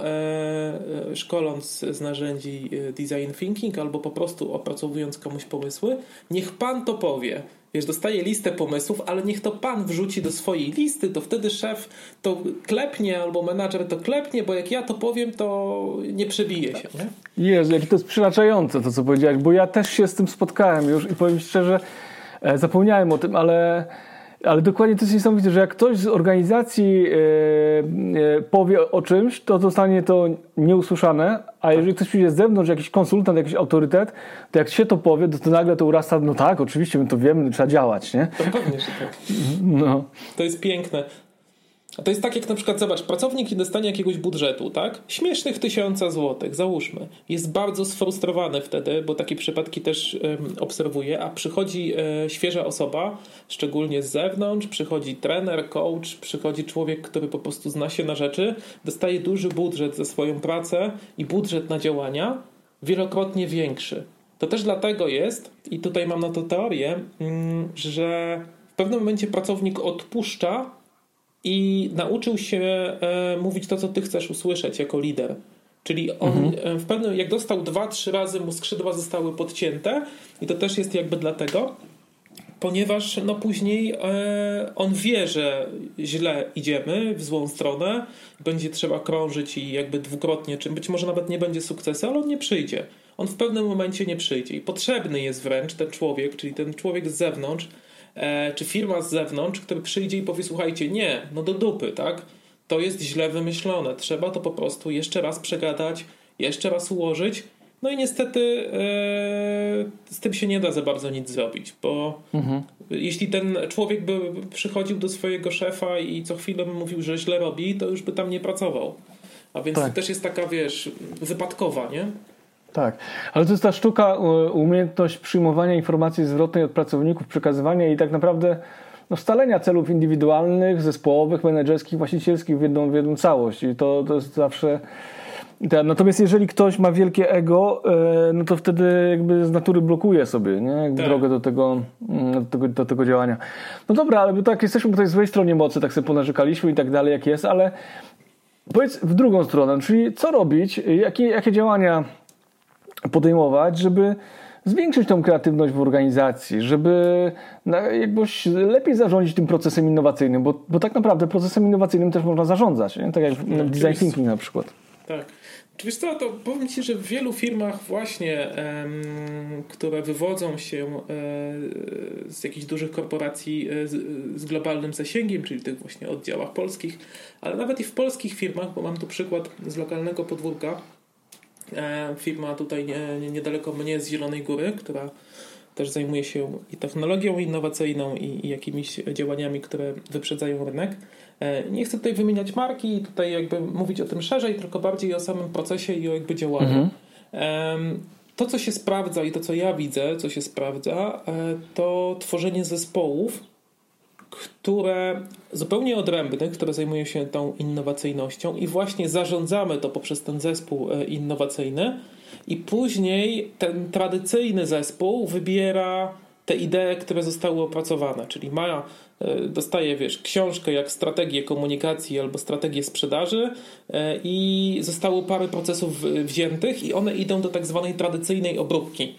szkoląc z narzędzi design thinking albo po prostu opracowując komuś pomysły. Niech pan to powie wiesz, dostaje listę pomysłów, ale niech to pan wrzuci do swojej listy, to wtedy szef to klepnie albo menadżer to klepnie, bo jak ja to powiem, to nie przebije się. Nie? Jezu, jakie to jest przyraczające to, co powiedziałeś, bo ja też się z tym spotkałem już i powiem szczerze, e, zapomniałem o tym, ale ale dokładnie to jest niesamowite, że jak ktoś z organizacji e, e, powie o czymś, to zostanie to nieusłyszane, a jeżeli ktoś przyjdzie z zewnątrz, jakiś konsultant, jakiś autorytet, to jak się to powie, to, to nagle to urasta, no tak, oczywiście my to wiemy, trzeba działać, nie? To pewnie, że tak. No. To jest piękne. To jest tak jak na przykład, zobacz, pracownik nie dostanie jakiegoś budżetu, tak? Śmiesznych tysiąca złotych, załóżmy. Jest bardzo sfrustrowany wtedy, bo takie przypadki też um, obserwuję, a przychodzi e, świeża osoba, szczególnie z zewnątrz, przychodzi trener, coach, przychodzi człowiek, który po prostu zna się na rzeczy, dostaje duży budżet za swoją pracę i budżet na działania wielokrotnie większy. To też dlatego jest, i tutaj mam na to teorię, mm, że w pewnym momencie pracownik odpuszcza i nauczył się e, mówić to, co ty chcesz usłyszeć jako lider. Czyli on mhm. E, w pewnym, jak dostał dwa, trzy razy, mu skrzydła zostały podcięte i to też jest jakby dlatego, ponieważ no później e, on wie, że źle idziemy w złą stronę, będzie trzeba krążyć i jakby dwukrotnie, czy być może nawet nie będzie sukcesu, ale on nie przyjdzie. On w pewnym momencie nie przyjdzie i potrzebny jest wręcz ten człowiek, czyli ten człowiek z zewnątrz, czy firma z zewnątrz, który przyjdzie i powie: Słuchajcie, nie, no do dupy, tak? To jest źle wymyślone. Trzeba to po prostu jeszcze raz przegadać, jeszcze raz ułożyć. No i niestety e, z tym się nie da za bardzo nic zrobić, bo mhm. jeśli ten człowiek by przychodził do swojego szefa i co chwilę mówił, że źle robi, to już by tam nie pracował. A więc tak. to też jest taka, wiesz, wypadkowa, nie? Tak, ale to jest ta sztuka, umiejętność przyjmowania informacji zwrotnej od pracowników, przekazywania i tak naprawdę no, celów indywidualnych, zespołowych, menedżerskich, właścicielskich w jedną, w jedną całość. I to, to jest zawsze. Natomiast jeżeli ktoś ma wielkie ego, e, no to wtedy jakby z natury blokuje sobie nie? Tak. drogę do tego, mm, do tego, do tego działania. No dobra, ale tak jesteśmy po tej złej stronie mocy, tak sobie ponarzekaliśmy i tak dalej, jak jest, ale powiedz w drugą stronę, czyli co robić, jakie, jakie działania podejmować, żeby zwiększyć tą kreatywność w organizacji, żeby jakoś lepiej zarządzić tym procesem innowacyjnym, bo, bo tak naprawdę procesem innowacyjnym też można zarządzać, nie? tak jak no, design thinking na przykład. Tak. Wiesz co, to powiem Ci, że w wielu firmach właśnie, które wywodzą się e, z jakichś dużych korporacji e, z, z, globalnym zasięgiem, czyli tych właśnie oddziałach polskich, ale nawet i w polskich firmach, bo mam tu przykład z lokalnego podwórka, firma tutaj nie, niedaleko mnie z Zielonej Góry, która też zajmuje się i technologią innowacyjną i, i jakimiś działaniami, które wyprzedzają rynek. E, nie chcę tutaj wymieniać marki i tutaj jakby mówić o tym szerzej, tylko bardziej o samym procesie i o jakby działaniu. Mhm. To, co się sprawdza i to, co ja widzę, co się sprawdza, e, to tworzenie zespołów, które zupełnie odrębnych, które zajmują się tą innowacyjnością i właśnie zarządzamy to poprzez ten zespół e, innowacyjny i później ten tradycyjny zespół wybiera te idee, które zostały opracowane, czyli ma, e, dostaje, wiesz, książkę jak strategię komunikacji albo strategię sprzedaży e, i zostało parę procesów wziętych i one idą do tak zwanej tradycyjnej obróbki.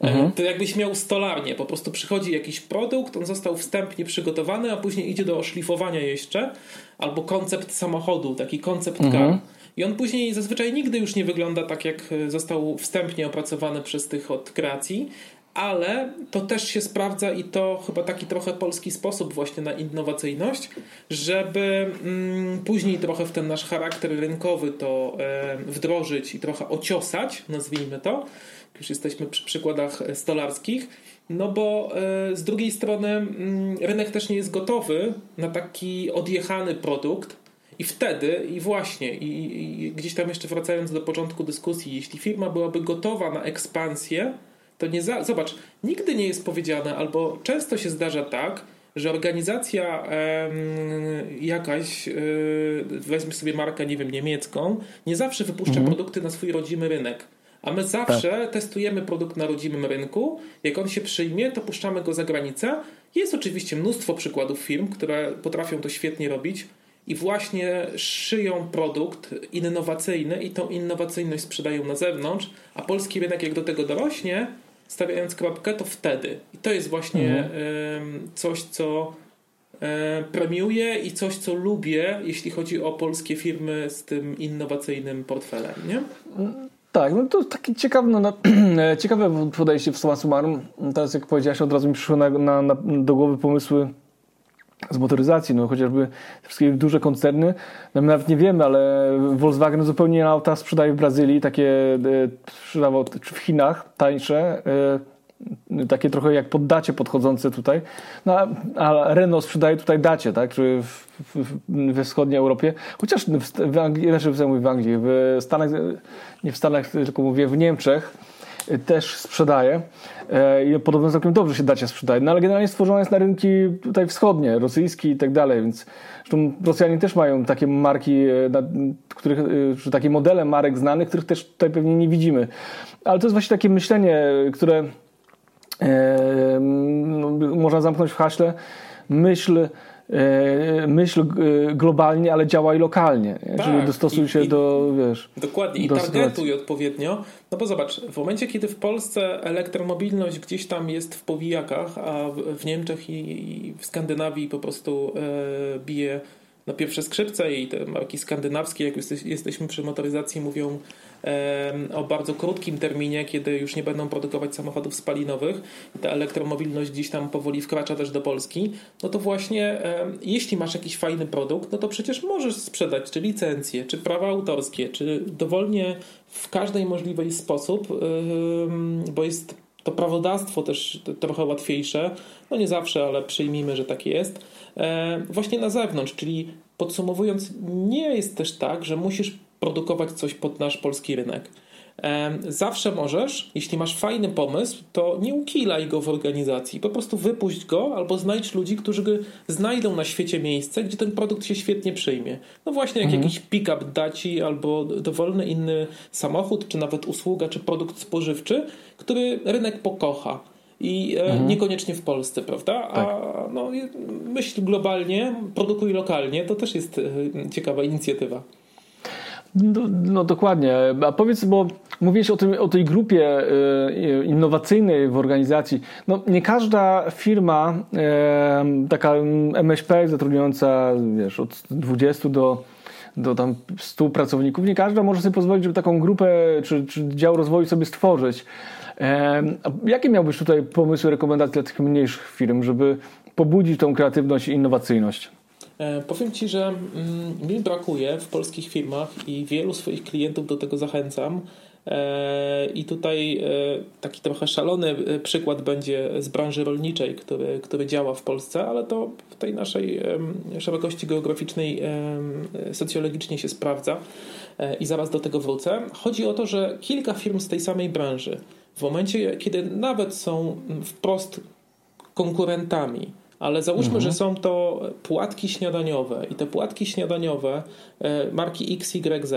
Mhm. To jakbyś miał stolarnię, po prostu przychodzi jakiś produkt, on został wstępnie przygotowany, a później idzie do oszlifowania jeszcze, albo koncept samochodu, taki koncept mhm. car. I on później zazwyczaj nigdy już nie wygląda tak, jak został wstępnie opracowany przez tych od kreacji, ale to też się sprawdza i to chyba taki trochę polski sposób właśnie na innowacyjność, żeby mm, później trochę w ten nasz charakter rynkowy to e, wdrożyć i trochę ociosać, nazwijmy to, już jesteśmy przy przykładach stolarskich, no bo e, z drugiej strony mm, rynek też nie jest gotowy na taki odjechany produkt. I wtedy, i właśnie, i, i gdzieś tam jeszcze wracając do początku dyskusji, jeśli firma byłaby gotowa na ekspansję, to nie za, zobacz, nigdy nie jest powiedziane, albo często się zdarza tak, że organizacja e, jakaś, e, weźmy sobie markę, nie wiem, niemiecką, nie zawsze wypuszcza mhm. produkty na swój rodzimy rynek A my zawsze tak. testujemy produkt na rodzimym rynku. Jak on się przyjmie, to puszczamy go za granicę. Jest oczywiście mnóstwo przykładów firm, które potrafią to świetnie robić i właśnie szyją produkt innowacyjny i tą innowacyjność sprzedają na zewnątrz, a polski rynek jak do tego dorośnie, stawiając kropkę, to wtedy. I to jest właśnie mhm. coś, co premiuję i coś, co lubię, jeśli chodzi o polskie firmy z tym innowacyjnym portfelem, nie? Tak, no to takie ciekawe, no, <clears throat> ciekawe podejście w summa summarum. Teraz jak powiedziałeś, od razu mi przyszły na, na, na, do głowy pomysły z motoryzacji, no chociażby wszystkie duże koncerny, no my nawet nie wiemy, ale Volkswagen zupełnie auta sprzedaje w Brazylii, takie e, sprzedawał w Chinach, tańsze, e, takie trochę jak poddacie podchodzące tutaj, no, a Renault sprzedaje tutaj dacie, tak, czy w, w, we wschodniej Europie, chociaż w, w Anglii, znaczy w Anglii, w Stanach, nie w Stanach, tylko mówię w Niemczech, też sprzedaje. E, i podobno całkiem dobrze się dacie sprzedaje, no ale generalnie stworzona jest na rynki tutaj wschodnie, rosyjski i tak dalej, więc zresztą Rosjanie też mają takie marki, e, których, czy takie modele marek znanych, których też tutaj pewnie nie widzimy. Ale to jest właśnie takie myślenie, które można zamknąć w haśle myśl E, myśl globalnie, ale działaj lokalnie. Tak, czyli dostosuj się i, do, wiesz... Dokładnie i targetuj odpowiednio. No bo zobacz, w momencie, kiedy w Polsce elektromobilność gdzieś tam jest w powijakach, a w, Niemczech i, i, w Skandynawii po prostu e, bije na pierwsze skrzypce i te marki skandynawskie, jak jesteśmy przy motoryzacji, mówią o bardzo krótkim terminie, kiedy już nie będą produkować samochodów spalinowych. Ta elektromobilność gdzieś tam powoli wkracza też do Polski, no to właśnie jeśli masz jakiś fajny produkt, no to przecież możesz sprzedać czy licencje, czy prawa autorskie, czy dowolnie w każdej możliwej sposób, bo jest to prawodawstwo też trochę łatwiejsze, no nie zawsze, ale przyjmijmy, że tak jest, właśnie na zewnątrz, czyli podsumowując, nie jest też tak, że musisz produkować coś pod nasz polski rynek. Zawsze możesz, jeśli masz fajny pomysł, to nie ukilaj go w organizacji. Po prostu wypuść go albo znajdź ludzi, którzy znajdą na świecie miejsce, gdzie ten produkt się świetnie przyjmie. No właśnie, jak mhm. jakiś pick-up daci albo dowolny inny samochód, czy nawet usługa, czy produkt spożywczy, który rynek pokocha. I e, mhm. niekoniecznie w Polsce, prawda? Tak. A no, myśl globalnie, produkuj lokalnie, to też jest e, ciekawa inicjatywa. No, no, dokładnie. A powiedz, bo mówiłeś o, tym, o tej grupie y, innowacyjnej w organizacji. No, nie każda firma, y, taka MŚP zatrudniająca wiesz, od 20 do, do tam 100 pracowników, nie każda może sobie pozwolić, żeby taką grupę czy, czy dział rozwoju sobie stworzyć. Jakie miałbyś tutaj pomysły, rekomendacje dla tych mniejszych firm, żeby pobudzić tą kreatywność i innowacyjność? E, powiem Ci, że mm, mi brakuje w polskich firmach i wielu swoich klientów do tego zachęcam. E, I tutaj e, taki trochę szalony przykład będzie z branży rolniczej, który, który działa w Polsce, ale to w tej naszej szerokości geograficznej socjologicznie się sprawdza i zaraz do tego wrócę. Chodzi o to, że kilka firm z tej samej branży, w momencie, kiedy nawet są wprost konkurentami, ale załóżmy, mhm. że są to płatki śniadaniowe i te płatki śniadaniowe e, marki XYZ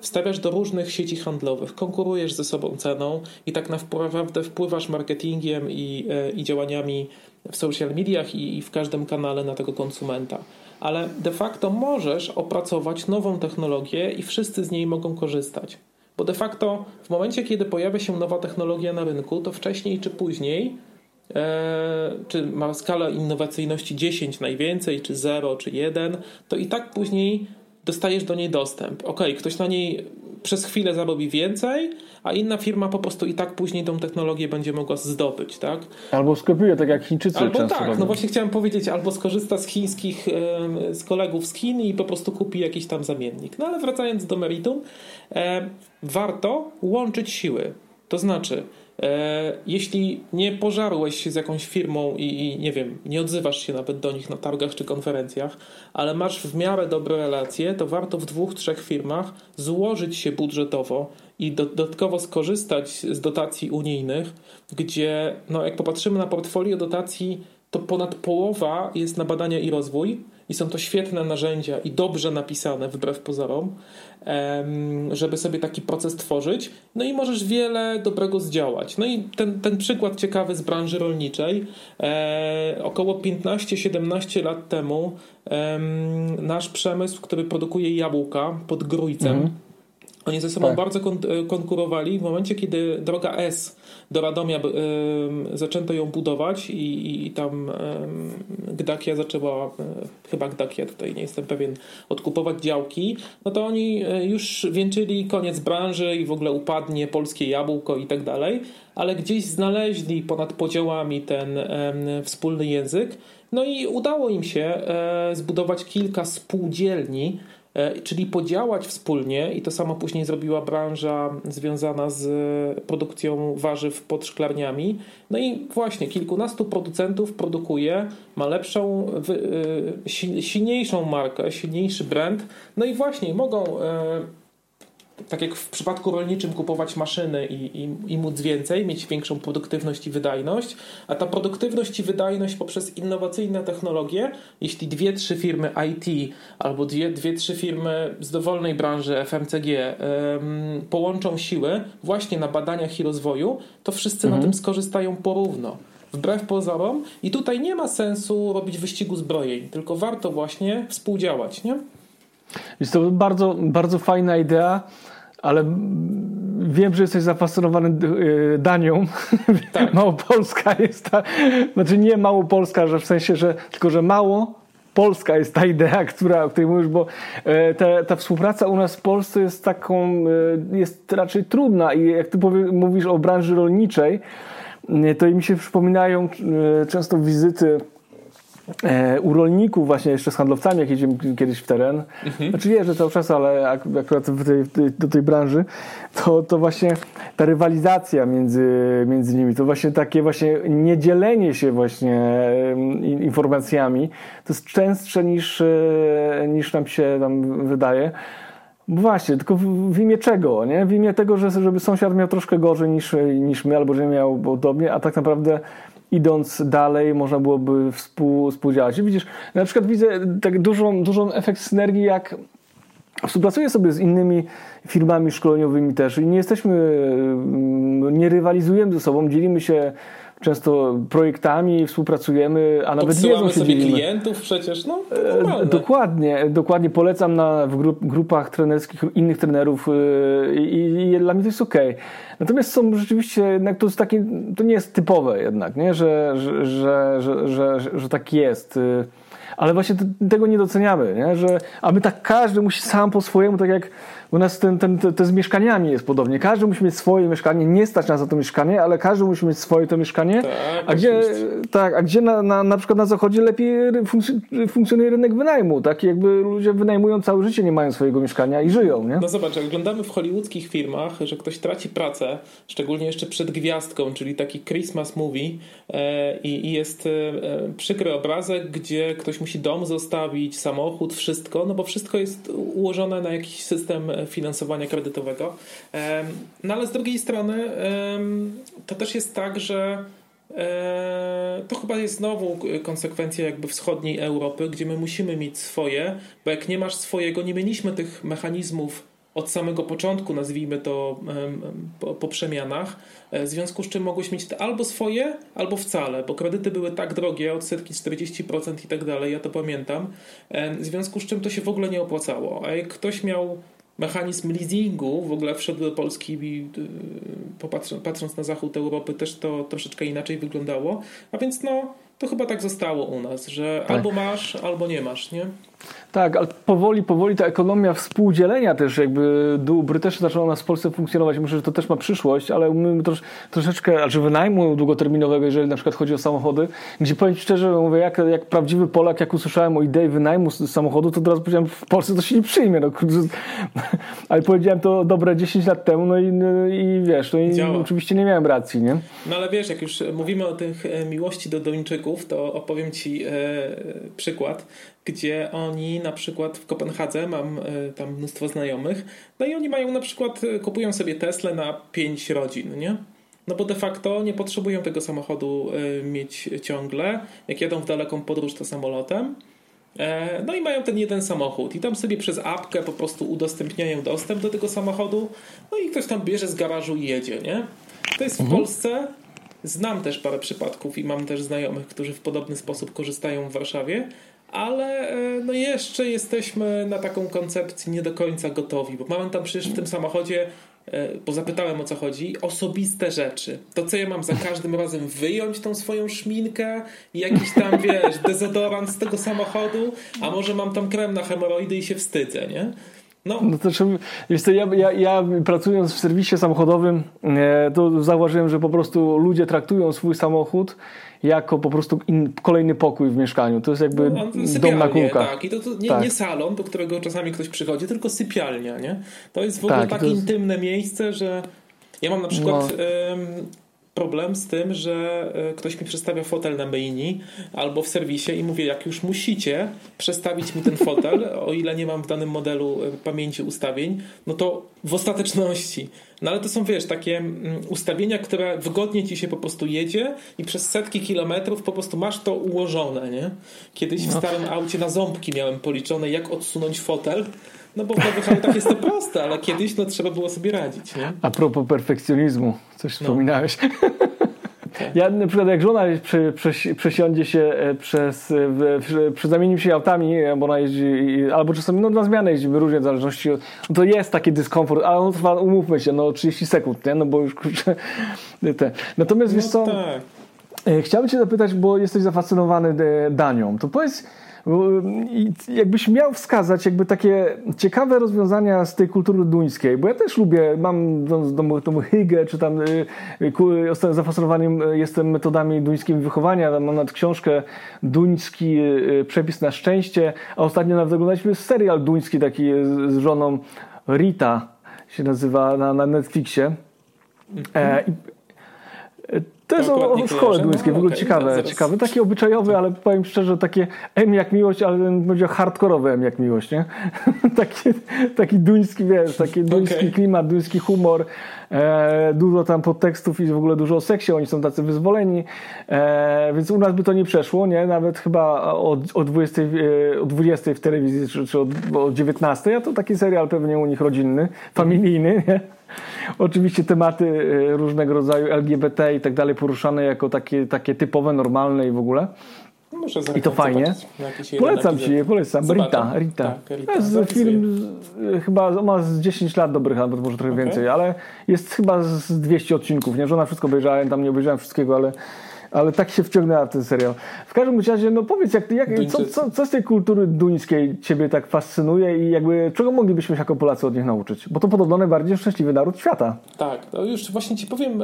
wstawiasz do różnych sieci handlowych, konkurujesz ze sobą ceną i tak naprawdę wpływasz marketingiem i, e, i działaniami w social mediach i, i w każdym kanale na tego konsumenta. Ale de facto możesz opracować nową technologię i wszyscy z niej mogą korzystać. Bo de facto w momencie, kiedy pojawia się nowa technologia na rynku, to wcześniej czy później czy ma skala innowacyjności 10 najwięcej, czy 0, czy 1, to i tak później dostajesz do niej dostęp. Ok, ktoś na niej przez chwilę zarobi więcej, a inna firma po prostu i tak później tą technologię będzie mogła zdobyć, tak? Albo skopiuje, tak jak Chińczycy Albo tak, robią. no właśnie chciałem powiedzieć, albo skorzysta z chińskich, z kolegów z Chin i po prostu kupi jakiś tam zamiennik. No ale wracając do meritum, e, warto łączyć siły. To znaczy, E, jeśli nie pożarłeś się z jakąś firmą i, i, nie wiem, nie odzywasz się nawet do nich na targach czy konferencjach, ale masz w miarę dobre relacje, to warto w dwóch, trzech firmach złożyć się budżetowo i dodatkowo skorzystać z dotacji unijnych, gdzie, no, jak popatrzymy na portfolio dotacji to ponad połowa jest na badania i rozwój i są to świetne narzędzia i dobrze napisane wbrew pozorom, żeby sobie taki proces tworzyć. No i możesz wiele dobrego zdziałać. No i ten, ten przykład ciekawy z branży rolniczej. E, około 15-17 lat temu nasz przemysł, który produkuje jabłka pod Grójcem, mhm oni ze sobą tak. bardzo kon e, konkurowali w momencie, kiedy droga S do Radomia y, zaczęto ją budować i, i tam y, Gdakia zaczęła, y, chyba Gdakia tutaj nie jestem pewien, odkupować działki, no to oni już wieńczyli koniec branży i w ogóle upadnie polskie jabłko i tak dalej, ale gdzieś znaleźli ponad podziałami ten wspólny język, no i udało im się zbudować kilka spółdzielni, czyli podziałać wspólnie i to samo później zrobiła branża związana z produkcją warzyw pod szklarniami. No i właśnie kilkunastu producentów produkuje, ma lepszą, e, silniejszą markę, silniejszy brand. No i właśnie mogą e, tak jak w przypadku rolniczym, kupować maszyny i, i, i móc więcej, mieć większą produktywność i wydajność, a ta produktywność i wydajność poprzez innowacyjne technologie, jeśli dwie, trzy firmy IT albo dwie, dwie trzy firmy z dowolnej branży FMCG ym, połączą siły właśnie na badaniach i rozwoju, to wszyscy mhm. na tym skorzystają porówno wbrew pozorom i tutaj nie ma sensu robić wyścigu zbrojeń, tylko warto właśnie współdziałać, nie? Jest to bardzo, bardzo fajna idea, ale wiem, że jesteś zafascynowany e, Danią. <laughs> Tak. Małopolska jest ta, znaczy nie Małopolska, że w sensie, że tylko, że mało Polska jest ta idea, która, o której mówisz, bo e, ta, współpraca u nas w Polsce jest taką, e, jest raczej trudna i jak ty powie, mówisz o branży rolniczej, to mi się przypominają często wizyty u rolników właśnie jeszcze z handlowcami, jak jedziemy kiedyś w teren, mhm. znaczy jeżdżę cały czas, ale akurat tej, do tej branży, to, to właśnie ta rywalizacja między, między nimi, to właśnie takie właśnie niedzielenie się właśnie informacjami, to jest częstsze niż, e, niż nam się tam wydaje. Właśnie, tylko w, w, imię czego? Nie? W imię tego, że, żeby sąsiad miał troszkę gorzej niż, niż my, albo że miał podobnie, a tak naprawdę idąc dalej można byłoby współ, współdziałać. Widzisz, na przykład widzę tak dużą, dużą efekt synergii, jak współpracuję sobie z innymi firmami szkoleniowymi też i nie jesteśmy, nie rywalizujemy ze sobą, dzielimy się często projektami współpracujemy, a nawet wiedzą się sobie dzielimy. klientów przecież, no e, Dokładnie, dokładnie polecam na, w grup, grupach trenerskich innych trenerów e, i, i, dla mnie to jest ok. Natomiast są rzeczywiście, jednak to jest takie, to nie jest typowe jednak, nie? Że, że, że, że, że, że tak jest e, ale właśnie tego nie doceniamy, nie? Że, a my tak każdy musi sam po swojemu, tak jak u nas ten, ten, te, te z mieszkaniami jest podobnie. Każdy musi mieć swoje mieszkanie, nie stać nas za to mieszkanie, ale każdy musi mieć swoje to mieszkanie. Tak, a gdzie, tak, a gdzie na, na, na przykład na zachodzie lepiej funkcjonuje rynek wynajmu, tak? Jakby ludzie wynajmują całe życie, nie mają swojego mieszkania i żyją, nie? No zobacz, jak oglądamy w hollywoodzkich filmach, że ktoś traci pracę, szczególnie jeszcze przed gwiazdką, czyli taki Christmas movie e, i, jest e, przykry obrazek, gdzie ktoś musi dom zostawić, samochód, wszystko, no bo wszystko jest ułożone na jakiś system finansowania kredytowego. No ale z drugiej strony to też jest tak, że e, to chyba jest znowu konsekwencja jakby wschodniej Europy, gdzie my musimy mieć swoje, bo jak nie masz swojego, nie mieliśmy tych mechanizmów od samego początku, nazwijmy to po, przemianach, e, w związku z czym mogłeś mieć albo swoje, albo wcale, bo kredyty były tak drogie, odsetki 40% i tak dalej, ja to pamiętam, w związku z czym to się w ogóle nie opłacało. A jak ktoś miał mechanizm leasingu w ogóle wszedł do Polski i y, patrząc na zachód Europy też to troszeczkę inaczej wyglądało. A więc no, to chyba tak zostało u nas, że tak. albo masz, albo nie masz, nie? Tak, ale powoli, powoli ta ekonomia współdzielenia też jakby dóbr też zaczęła nas w Polsce funkcjonować. Myślę, że to też ma przyszłość, ale my trosz, troszeczkę, znaczy wynajmu długoterminowego, jeżeli na przykład chodzi o samochody, gdzie powiem szczerze, mówię, jak, jak prawdziwy Polak, jak usłyszałem o idei wynajmu samochodu, to teraz powiedziałem, w Polsce to się nie przyjmie. No, <laughs> ale powiedziałem to dobre 10 lat temu, no i, no i wiesz, no i oczywiście nie miałem racji, nie? No ale wiesz, jak już mówimy o tych e, miłości do Duńczyków, to opowiem Ci e, przykład gdzie oni na przykład w Kopenhadze, mam e, tam mnóstwo znajomych, no i oni mają na przykład, e, kupują sobie Tesla na 5 rodzin, nie? no bo de facto nie potrzebują tego samochodu y, mieć ciągle. Jak jadą w daleką podróż, to samolotem. E, no i mają ten jeden samochód i tam sobie przez apkę po prostu udostępniają dostęp do tego samochodu. No i ktoś tam bierze z garażu i jedzie, nie? To jest w mhm. Polsce. Znam też parę przypadków i mam też znajomych, którzy w podobny sposób korzystają w Warszawie, ale e, no jeszcze jesteśmy na taką koncepcję nie do końca gotowi, bo mamy tam przecież w tym samochodzie E, bo zapytałem o co chodzi, osobiste rzeczy. To co ja mam za każdym razem wyjąć tą swoją szminkę i jakiś tam, wiesz, <laughs> dezodorant z tego samochodu, a może mam tam krem na hemoroidy i się wstydzę, nie? No, no to wiesz co, ja, ja, ja pracując w serwisie samochodowym, e, to zauważyłem, że po prostu ludzie traktują swój samochód jako po prostu in, kolejny pokój w mieszkaniu. To jest jakby no, dom na kółkach. Tak, i to, to nie, tak. nie, salon, do którego czasami ktoś przychodzi, tylko sypialnia, nie? To jest w ogóle tak, tak intymne jest... miejsce, że ja mam na przykład... No problem z tym, że e, ktoś mi przestawia fotel na maini albo w serwisie i mówię, jak już musicie przestawić mi ten fotel, <laughs> o ile nie mam w danym modelu e, pamięci ustawień, no to w ostateczności. No ale to są, wiesz, takie mm, ustawienia, które wygodnie ci się po prostu jedzie i przez setki kilometrów po prostu masz to ułożone, nie? Kiedyś w no. starym aucie na ząbki miałem policzone, jak odsunąć fotel, no bo w nowych autach jest to proste, ale kiedyś no, trzeba było sobie radzić. Nie? A propos perfekcjonizmu, coś no. wspominałeś. Ja na przykład jak żona przesiądzie się e, przez, przy, zamienił się autami, e, bo ona jeździ, albo czasami no, na zmianę jeździmy różnie w zależności, no to jest taki dyskomfort, ale on trwa, umówmy się, no 30 sekund, nie? no bo już kurczę, <laughs> te. Natomiast no, wiesz co, tak. E, chciałbym cię zapytać, bo jesteś zafascynowany Danią, to powiedz, jakbyś miał wskazać jakby takie ciekawe rozwiązania z tej kultury duńskiej, bo ja też lubię, mam tą, tą hygę, czy tam y, y, zafascynowaniem y, jestem metodami duńskimi wychowania, mam nawet książkę Duński przepis na szczęście, a ostatnio nawet oglądaliśmy serial duński taki z żoną Rita się nazywa na, na Netflixie. E, i, to jest o, o szkole duńskiej, w ogóle okay, ciekawe, ciekawe. Takie obyczajowe, ale powiem szczerze, takie M jak miłość, ale bym powiedział hardkorowe M jak miłość, nie? <laughs> taki, taki duński, wiesz, taki duński okay. klimat, duński humor, e, dużo tam podtekstów i w ogóle dużo o seksie, oni są tacy wyzwoleni, e, więc u nas by to nie przeszło, nie? Nawet chyba o, o, 20, e, o 20 w telewizji, czy, czy o, o 19, a to taki serial pewnie u nich rodzinny, familijny, nie? <laughs> Oczywiście tematy y, różnego rodzaju LGBT i tak dalej poruszane jako takie, takie typowe, normalne i w ogóle. Muszę I to fajnie. Polecam ci, polecam. Rita, Rita. Tak, Rita. To jest film, chyba ma z 10 lat dobrych, albo może trochę okay. więcej, ale jest chyba z 200 odcinków. Nie, żona wszystko obejrzałem, tam nie obejrzałem wszystkiego, ale ale tak się wciągnęła w ten serial. W każdym razie, no powiedz, jak, jak, co, co, co z tej kultury duńskiej ciebie tak fascynuje i jakby czego moglibyśmy się jako Polacy od nich nauczyć? Bo to podobno najbardziej szczęśliwy naród świata. Tak, to już właśnie ci powiem,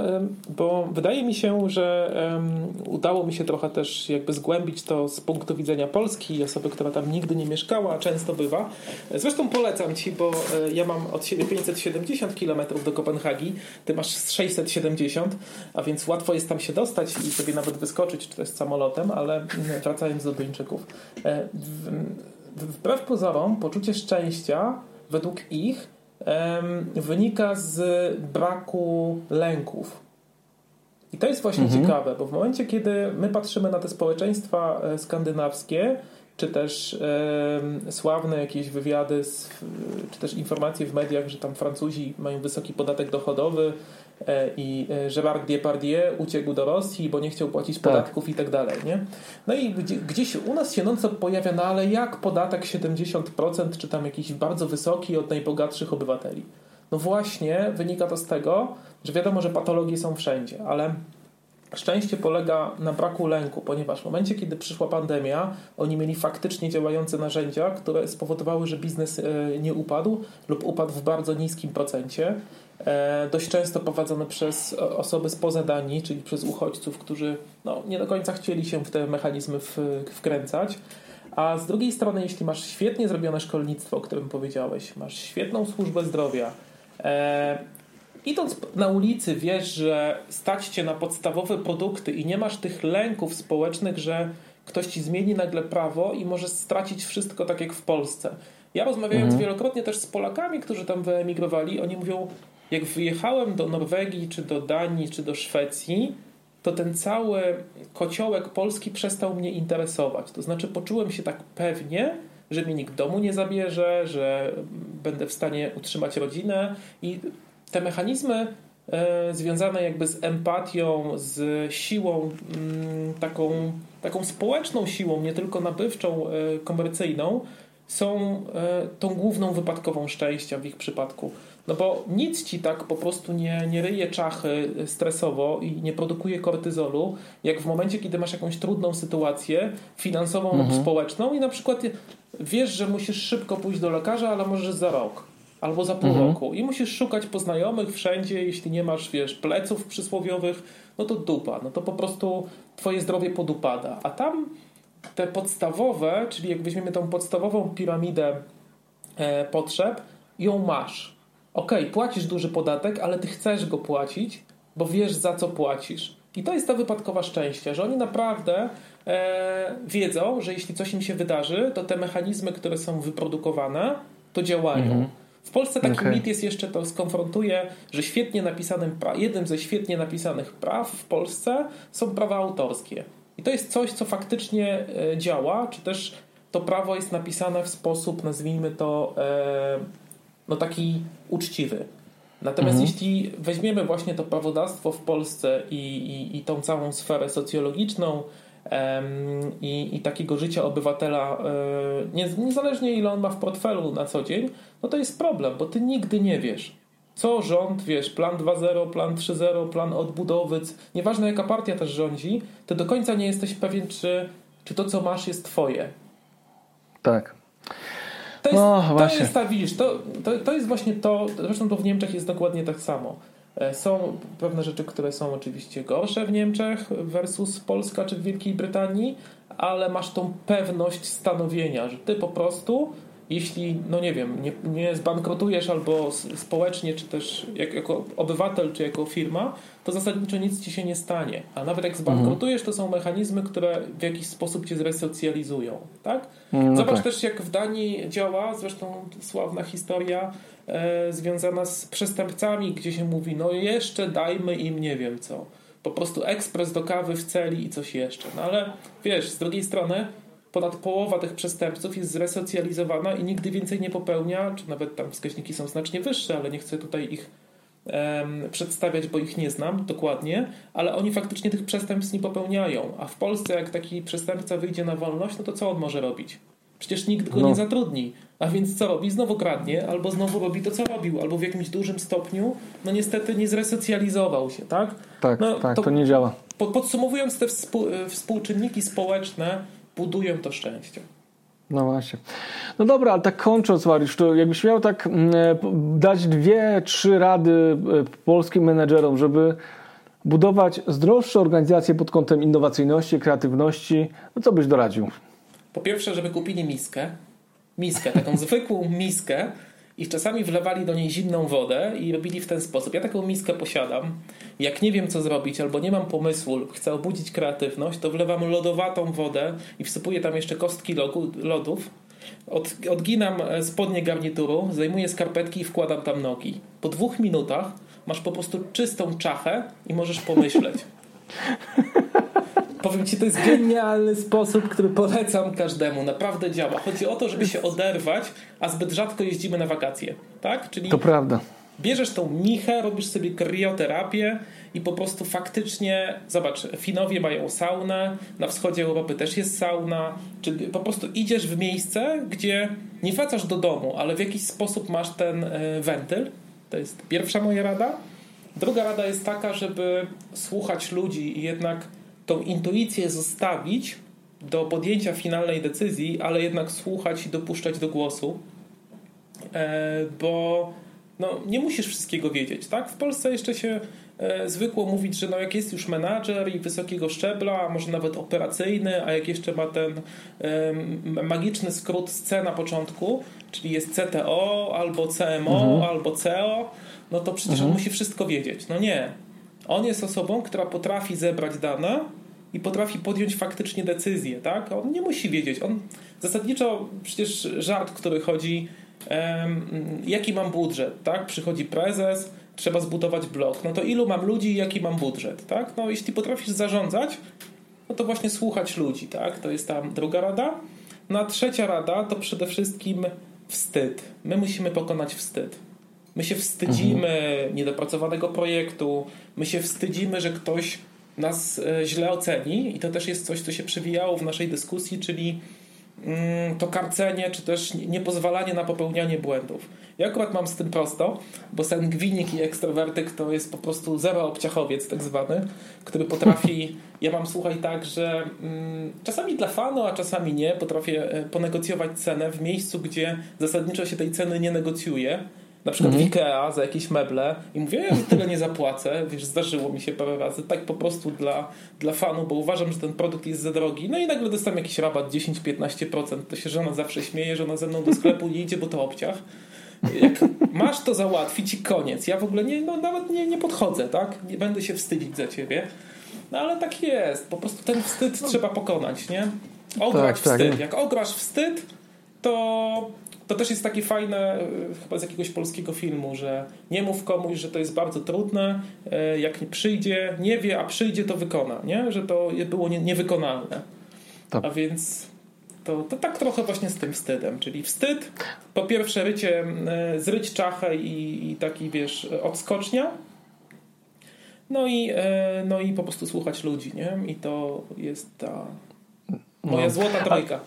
bo wydaje mi się, że um, udało mi się trochę też jakby zgłębić to z punktu widzenia Polski osoby, która tam nigdy nie mieszkała, a często bywa. Zresztą polecam ci, bo e, ja mam od siebie 570 km do Kopenhagi, ty masz 670, a więc łatwo jest tam się dostać i sobie nawet wyskoczyć, czy też samolotem, ale wracając do Duńczyków. E, wbrew pozorom, poczucie szczęścia według ich wynika z braku lęków. I to jest właśnie mhm. ciekawe, bo w momencie, kiedy my patrzymy na te społeczeństwa e, skandynawskie, czy też e, sławne jakieś wywiady, z, czy też informacje w mediach, że tam Francuzi mają wysoki podatek dochodowy, i e, Gerard Depardieu uciekł do Rosji, bo nie chciał płacić tak. podatków i tak dalej. Nie? No i gdzieś u nas się pojawia, no ale jak podatek 70% czy tam jakiś bardzo wysoki od najbogatszych obywateli? No właśnie wynika to z tego, że wiadomo, że patologie są wszędzie, ale Szczęście polega na braku lęku, ponieważ w momencie, kiedy przyszła pandemia, oni mieli faktycznie działające narzędzia, które spowodowały, że biznes e, nie upadł lub upadł w bardzo niskim procencie. E, dość często prowadzone przez osoby spoza Danii, czyli przez uchodźców, którzy no, nie do końca chcieli się w te mechanizmy wkręcać. A z drugiej strony, jeśli masz świetnie zrobione szkolnictwo, o którym powiedziałeś, masz świetną służbę zdrowia, e, idąc na ulicy wiesz, że stać cię na podstawowe produkty i nie masz tych lęków społecznych, że ktoś ci zmieni nagle prawo i może stracić wszystko tak jak w Polsce. Ja rozmawiając mhm. wielokrotnie też z Polakami, którzy tam wyemigrowali, oni mówią, jak wyjechałem do Norwegii, czy do Danii, czy do Szwecji, to ten cały kociołek polski przestał mnie interesować. To znaczy, poczułem się tak pewnie, że mi nikt domu nie zabierze, że będę w stanie utrzymać rodzinę i te mechanizmy e, związane jakby z empatią, z siłą mm, taką, taką społeczną siłą, nie tylko nabywczą, e, komercyjną, są e, tą główną wypadkową szczęścia w ich przypadku. No bo nic ci tak po prostu nie, nie ryje czachy stresowo i nie produkuje kortyzolu, jak w momencie, kiedy masz jakąś trudną sytuację finansową mhm. lub społeczną i na przykład wiesz, że musisz szybko pójść do lekarza, ale możesz za rok albo za pół mhm. roku i musisz szukać poznajomych wszędzie, jeśli nie masz, wiesz, pleców przysłowiowych, no to dupa, no to po prostu twoje zdrowie podupada. A tam te podstawowe, czyli jak weźmiemy tą podstawową piramidę e, potrzeb, ją masz. Ok, płacisz duży podatek, ale ty chcesz go płacić, bo wiesz za co płacisz. I to jest ta wypadkowa szczęścia, że oni naprawdę e, wiedzą, że jeśli coś im się wydarzy, to te mechanizmy, które są wyprodukowane, to działają. Mhm. W Polsce taki okay. mit jest jeszcze, to skonfrontuje, że świetnie napisanym, jednym ze świetnie napisanych praw w Polsce są prawa autorskie. I to jest coś, co faktycznie e, działa, czy też to prawo jest napisane w sposób, nazwijmy to, e, no taki uczciwy. Natomiast mhm. jeśli weźmiemy właśnie to prawodawstwo w Polsce i, i, i tą całą sferę socjologiczną i, i takiego życia obywatela, e, niezależnie ile on ma w portfelu na co dzień, no to jest problem, bo ty nigdy nie wiesz, co rząd, wiesz, plan 2.0, plan 3.0, plan odbudowy, nieważne jaka partia też rządzi, to do końca nie jesteś pewien, czy, czy to, co masz, jest twoje. Tak. To jest, no, to jest ta, widzisz, to, to, to jest właśnie to, zresztą to w Niemczech jest dokładnie tak samo. E, są pewne rzeczy, które są oczywiście gorsze w Niemczech versus Polska czy w Wielkiej Brytanii, ale masz tą pewność stanowienia, że ty po prostu jeśli, no nie wiem, nie, nie zbankrutujesz albo społecznie, czy też jak, jako obywatel, czy jako firma, to zasadniczo nic ci się nie stanie. A nawet jak zbankrutujesz, to są mechanizmy, które w jakiś sposób cię zresocjalizują. Tak? No Zobacz tak. też, jak w Danii działa, zresztą sławna historia e, związana z przestępcami, gdzie się mówi, no jeszcze dajmy im nie wiem co. Po prostu ekspres do kawy w celi i coś jeszcze. No ale wiesz, z drugiej strony ponad połowa tych przestępców jest zresocjalizowana i nigdy więcej nie popełnia, czy nawet tam wskaźniki są znacznie wyższe, ale nie chcę tutaj ich przedstawiać, bo ich nie znam dokładnie, ale oni faktycznie tych przestępstw nie popełniają. A w Polsce, jak taki przestępca wyjdzie na wolność, no to co on może robić? Przecież nikt go no. nie zatrudni. A więc co robi? Znowu kradnie, albo znowu robi to, co robił, albo w jakimś dużym stopniu, no niestety nie zresocjalizował się, tak? Tak, no, tak, to, to nie działa. Podsumowując te współ, współczynniki społeczne, budują to szczęście. No właśnie. No dobra, ale tak kończąc, Mariusz, to jakbyś miał tak mm, e, dać dwie, trzy rady e, polskim menedżerom, żeby budować zdrowsze organizacje pod kątem innowacyjności, kreatywności, no co byś doradził? Po pierwsze, żeby kupili miskę. Miskę, taką zwykłą miskę, i czasami wlewali do niej zimną wodę i robili w ten sposób. Ja taką miskę posiadam. Jak nie wiem, co zrobić, albo nie mam pomysłu, lub chcę obudzić kreatywność, to wlewam lodowatą wodę i wsypuję tam jeszcze kostki lodów. Od, odginam e, spodnie garnituru, zajmuję skarpetki i wkładam tam nogi. Po dwóch minutach masz po prostu czystą czachę i możesz pomyśleć. <laughs> Powiem ci, to jest genialny sposób, który polecam każdemu. Naprawdę działa. Chodzi o to, żeby się oderwać, a zbyt rzadko jeździmy na wakacje. Tak? Czyli to prawda. Bierzesz tą michę, robisz sobie krioterapię i po prostu faktycznie, zobacz, Finowie mają saunę, na wschodzie Europy też jest sauna, czyli po prostu idziesz w miejsce, gdzie nie wracasz do domu, ale w jakiś sposób masz ten e, wentyl. To jest pierwsza moja rada. Druga rada jest taka, żeby słuchać ludzi i jednak tą intuicję zostawić do podjęcia finalnej decyzji, ale jednak słuchać i dopuszczać do głosu, e, bo no, nie musisz wszystkiego wiedzieć. Tak? W Polsce jeszcze się e, zwykło mówić, że no jak jest już menadżer i wysokiego szczebla, a może nawet operacyjny, a jak jeszcze ma ten magiczny skrót z C na początku, czyli jest CTO albo CMO mhm. albo CEO, no to przecież mhm. on musi wszystko wiedzieć. No nie. On jest osobą, która potrafi zebrać dane i potrafi podjąć faktycznie decyzję, tak? On nie musi wiedzieć. On zasadniczo przecież żart, który chodzi, um, jaki mam budżet, tak? Przychodzi prezes, trzeba zbudować blok. No to ilu mam ludzi i jaki mam budżet, tak? No jeśli potrafisz zarządzać, no to właśnie słuchać ludzi, tak? To jest tam druga rada. No a trzecia rada to przede wszystkim wstyd. My musimy pokonać wstyd. My się wstydzimy mhm. niedopracowanego projektu, my się wstydzimy, że ktoś nas e, źle oceni i to też jest coś, co się przewijało w naszej dyskusji, czyli mm, to karcenie, czy też niepozwalanie na popełnianie błędów. Ja akurat mam z tym prosto, bo sangwinik i ekstrowertyk to jest po prostu zero obciachowiec tak zwany, który potrafi, <laughs> ja mam słuchaj tak, że mm, czasami dla fanu, a czasami nie, potrafię e, ponegocjować cenę w miejscu, gdzie zasadniczo się tej ceny nie negocjuje na przykład mhm. w Ikea za jakieś meble i mówię, ja tyle nie zapłacę, wiesz, zdarzyło mi się parę razy, tak po prostu dla, dla fanu, bo uważam, że ten produkt jest za drogi, no i nagle dostałem jakiś rabat 10-15%, to się żona zawsze śmieje, że ona ze mną do sklepu nie idzie, bo to obciach. Jak masz to załatwić i koniec. Ja w ogóle nie, no, nawet nie, nie podchodzę, tak? Nie będę się wstydzić za ciebie. No ale tak jest. Po prostu ten wstyd no. trzeba pokonać, nie? Ograć tak, tak wstyd. Tak. Jak ograsz wstyd, to to też jest takie fajne, e, chyba z jakiegoś polskiego filmu, że nie mów komuś, że to jest bardzo trudne, e, jak nie przyjdzie, nie wie, a przyjdzie, to wykona, nie? że to było nie, niewykonalne. Tak. A więc to, to tak trochę właśnie z tym wstydem, czyli wstyd, po pierwsze rycie, e, zryć czachę i, i taki, wiesz, odskocznia, no i, no i po prostu słuchać ludzi, nie? I to jest ta moja no. złota trojka.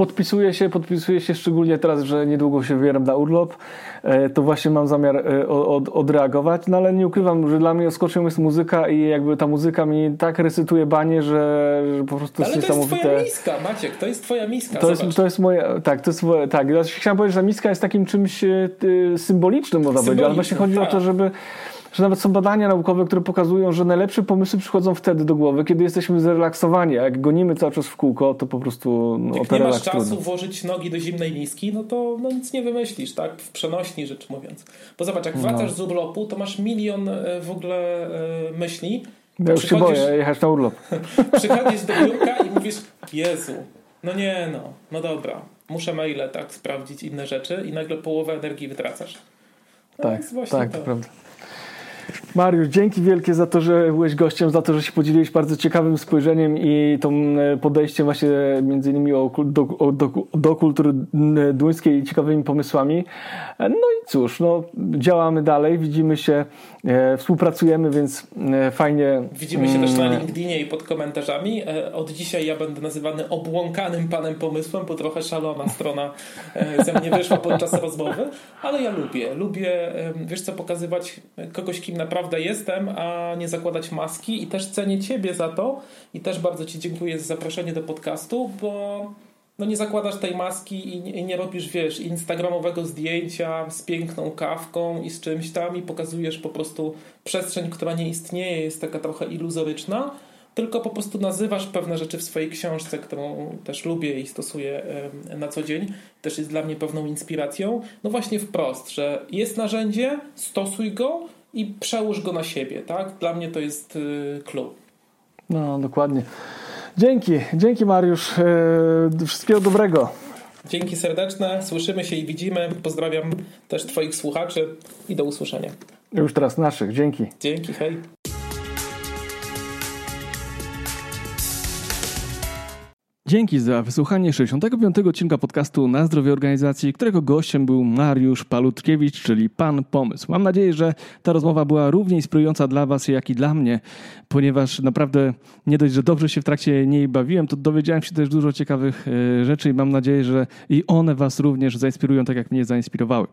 Podpisuję się, podpisuję się szczególnie teraz, że niedługo się wybieram na urlop. E, to właśnie mam zamiar e, od, odreagować, no ale nie ukrywam, że dla mnie skoczem jest muzyka i jakby ta muzyka mi tak recytuje banie, że, że po prostu ale jest niesamowite. Ale to jest twoja miska, Maciek, to jest twoja miska. To jest, to jest moje, tak, to jest moje, tak. Chciałem powiedzieć, że miska jest takim czymś e, symbolicznym, można powiedzieć, ale właśnie chodzi tak. o to, żeby że nawet są badania naukowe, które pokazują, że najlepsze pomysły przychodzą wtedy do głowy, kiedy jesteśmy zrelaksowani, a jak gonimy cały czas w kółko, to po prostu no, Jak nie masz czasu trudno. włożyć nogi do zimnej miski, no to no, nic nie wymyślisz, tak? W przenośni rzecz mówiąc. Bo zobacz, jak wracasz no. z urlopu, to masz milion e, w ogóle e, myśli. Ja już się boję jechać na urlop. <laughs> Przychodzisz do biurka i <laughs> mówisz, Jezu, no nie no, no dobra, muszę maile tak sprawdzić, inne rzeczy i nagle połowę energii wytracasz. No tak, tak, to prawda. Mariusz, dzięki wielkie za to, że byłeś gościem, za to, że się podzieliłeś bardzo ciekawym spojrzeniem i tą e, podejściem właśnie między innymi o, do, do, do kultury duńskiej i ciekawymi pomysłami. E, no i cóż, no, działamy dalej, widzimy się, e, współpracujemy, więc e, fajnie. Widzimy się też na mm. LinkedInie i pod komentarzami. E, od dzisiaj ja będę nazywany obłąkanym panem pomysłem, bo trochę szalona strona e, ze mnie wyszła podczas rozmowy, ale ja lubię, lubię, wiesz co, pokazywać kogoś, kim naprawdę jestem, a nie zakładać maski i też cenię Ciebie za to i też bardzo Ci dziękuję za zaproszenie do podcastu, bo no nie zakładasz tej maski i nie, i nie, robisz, wiesz, instagramowego zdjęcia z piękną kawką i z czymś tam i pokazujesz po prostu przestrzeń, która nie istnieje, jest taka trochę iluzoryczna, tylko po prostu nazywasz pewne rzeczy w swojej książce, którą też lubię i stosuję na co dzień, też jest dla mnie pewną inspiracją. No właśnie wprost, że jest narzędzie, stosuj go, i przełóż go na siebie, tak? Dla mnie to jest y, clue. No, dokładnie. Dzięki, dzięki Mariusz. E, wszystkiego dobrego. Dzięki serdeczne, słyszymy się i widzimy. Pozdrawiam też Twoich słuchaczy i do usłyszenia. Już teraz naszych, dzięki. Dzięki, hej. Dzięki za wysłuchanie 65. odcinka podcastu Na zdrowie organizacji, którego gościem był Mariusz Palutkiewicz, czyli Pan Pomysł. Mam nadzieję, że ta rozmowa była równie inspirująca dla Was, jak i dla mnie, ponieważ naprawdę nie dość, że dobrze się w trakcie niej bawiłem, to dowiedziałem się też dużo ciekawych e, rzeczy i mam nadzieję, że i one Was również zainspirują, tak jak mnie zainspirowały.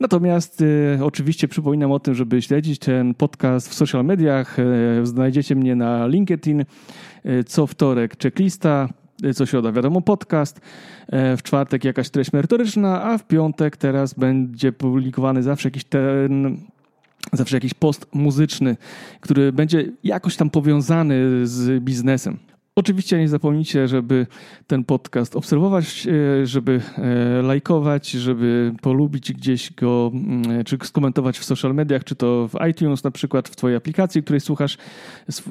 Natomiast e, oczywiście przypominam o tym, żeby śledzić ten podcast w social mediach. E, znajdziecie mnie na LinkedIn. E, co wtorek checklista, co środa wiadomo podcast, e, w czwartek jakaś treść merytoryczna, a w piątek teraz będzie publikowany zawsze jakiś ten zawsze jakiś post muzyczny, który będzie jakoś tam powiązany z biznesem. Oczywiście nie zapomnijcie, żeby ten podcast obserwować, e, żeby e, lajkować, żeby polubić gdzieś go, mm, czy skomentować w social mediach, czy to w iTunes na przykład, w Twojej aplikacji, której słuchasz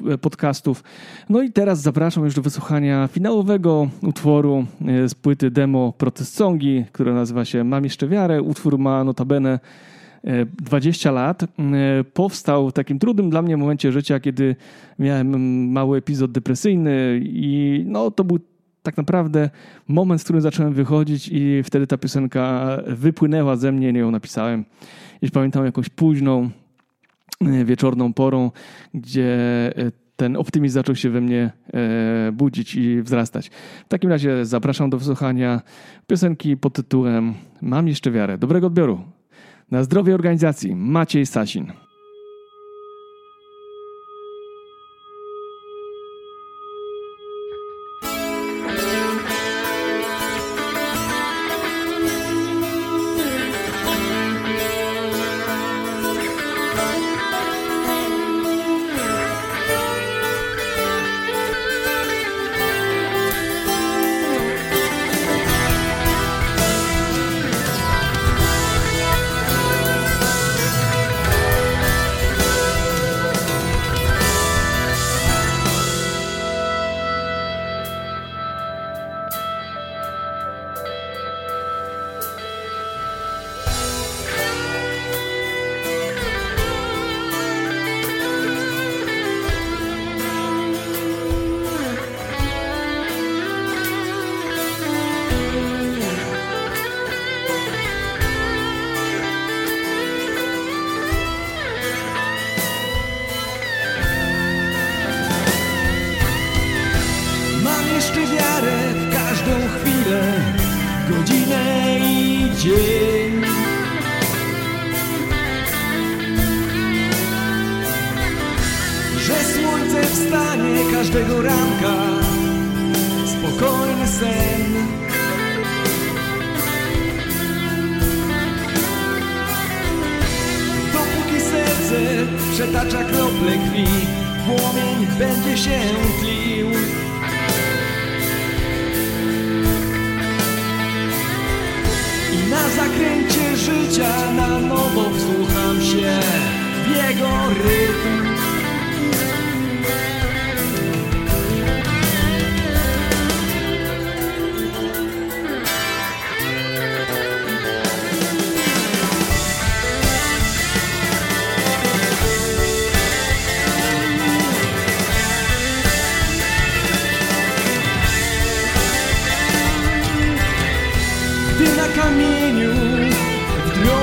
e, podcastów. No i teraz zapraszam już do wysłuchania finałowego utworu z płyty demo Protest Songi, która nazywa się Mam jeszcze wiarę. Utwór ma notabene 20 lat, powstał w takim trudnym dla mnie momencie życia, kiedy miałem mały epizod depresyjny i no to był tak naprawdę moment, w którym zacząłem wychodzić i wtedy ta piosenka wypłynęła ze mnie, nie ją napisałem. I pamiętam jakąś późną, wieczorną porą, gdzie ten optymizm zaczął się we mnie e, budzić i wzrastać. W takim razie zapraszam do wysłuchania piosenki pod tytułem Mam jeszcze wiarę. Dobrego odbioru. Na zdrowie organizacji Maciej Sasin. Każdego ranka spokojny sen. Dopóki serce przetacza krople krwi, płomień będzie się tlił. I na zakręcie życia na nowo wsłucham się w jego rytm.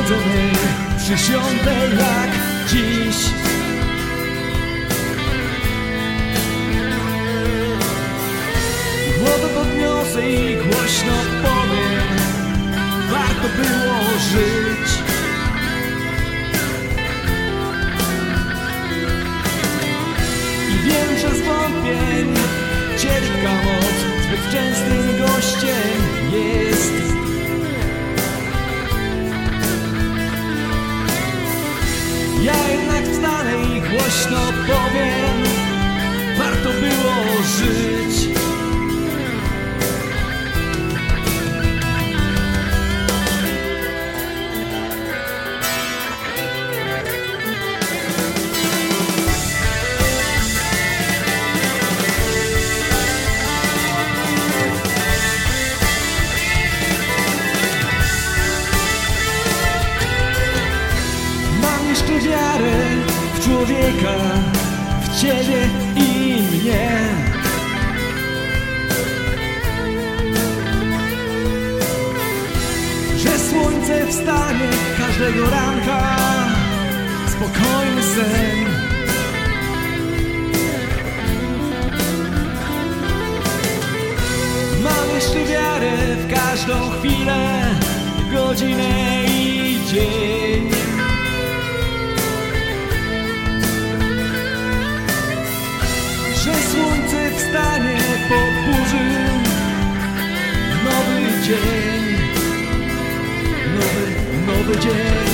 W drodze przysiądę jak dziś. Głowę podniosę i głośno powiem, warto było żyć. I wiem, że zwątpień cierpka moc zbyt częstym gościem jest. I głośno powiem Warto było żyć człowieka, w ciebie i mnie. Że słońce wstanie każdego ranka, spokojny sen. Mam jeszcze wiarę w każdą chwilę, godzinę i dzień. over jail.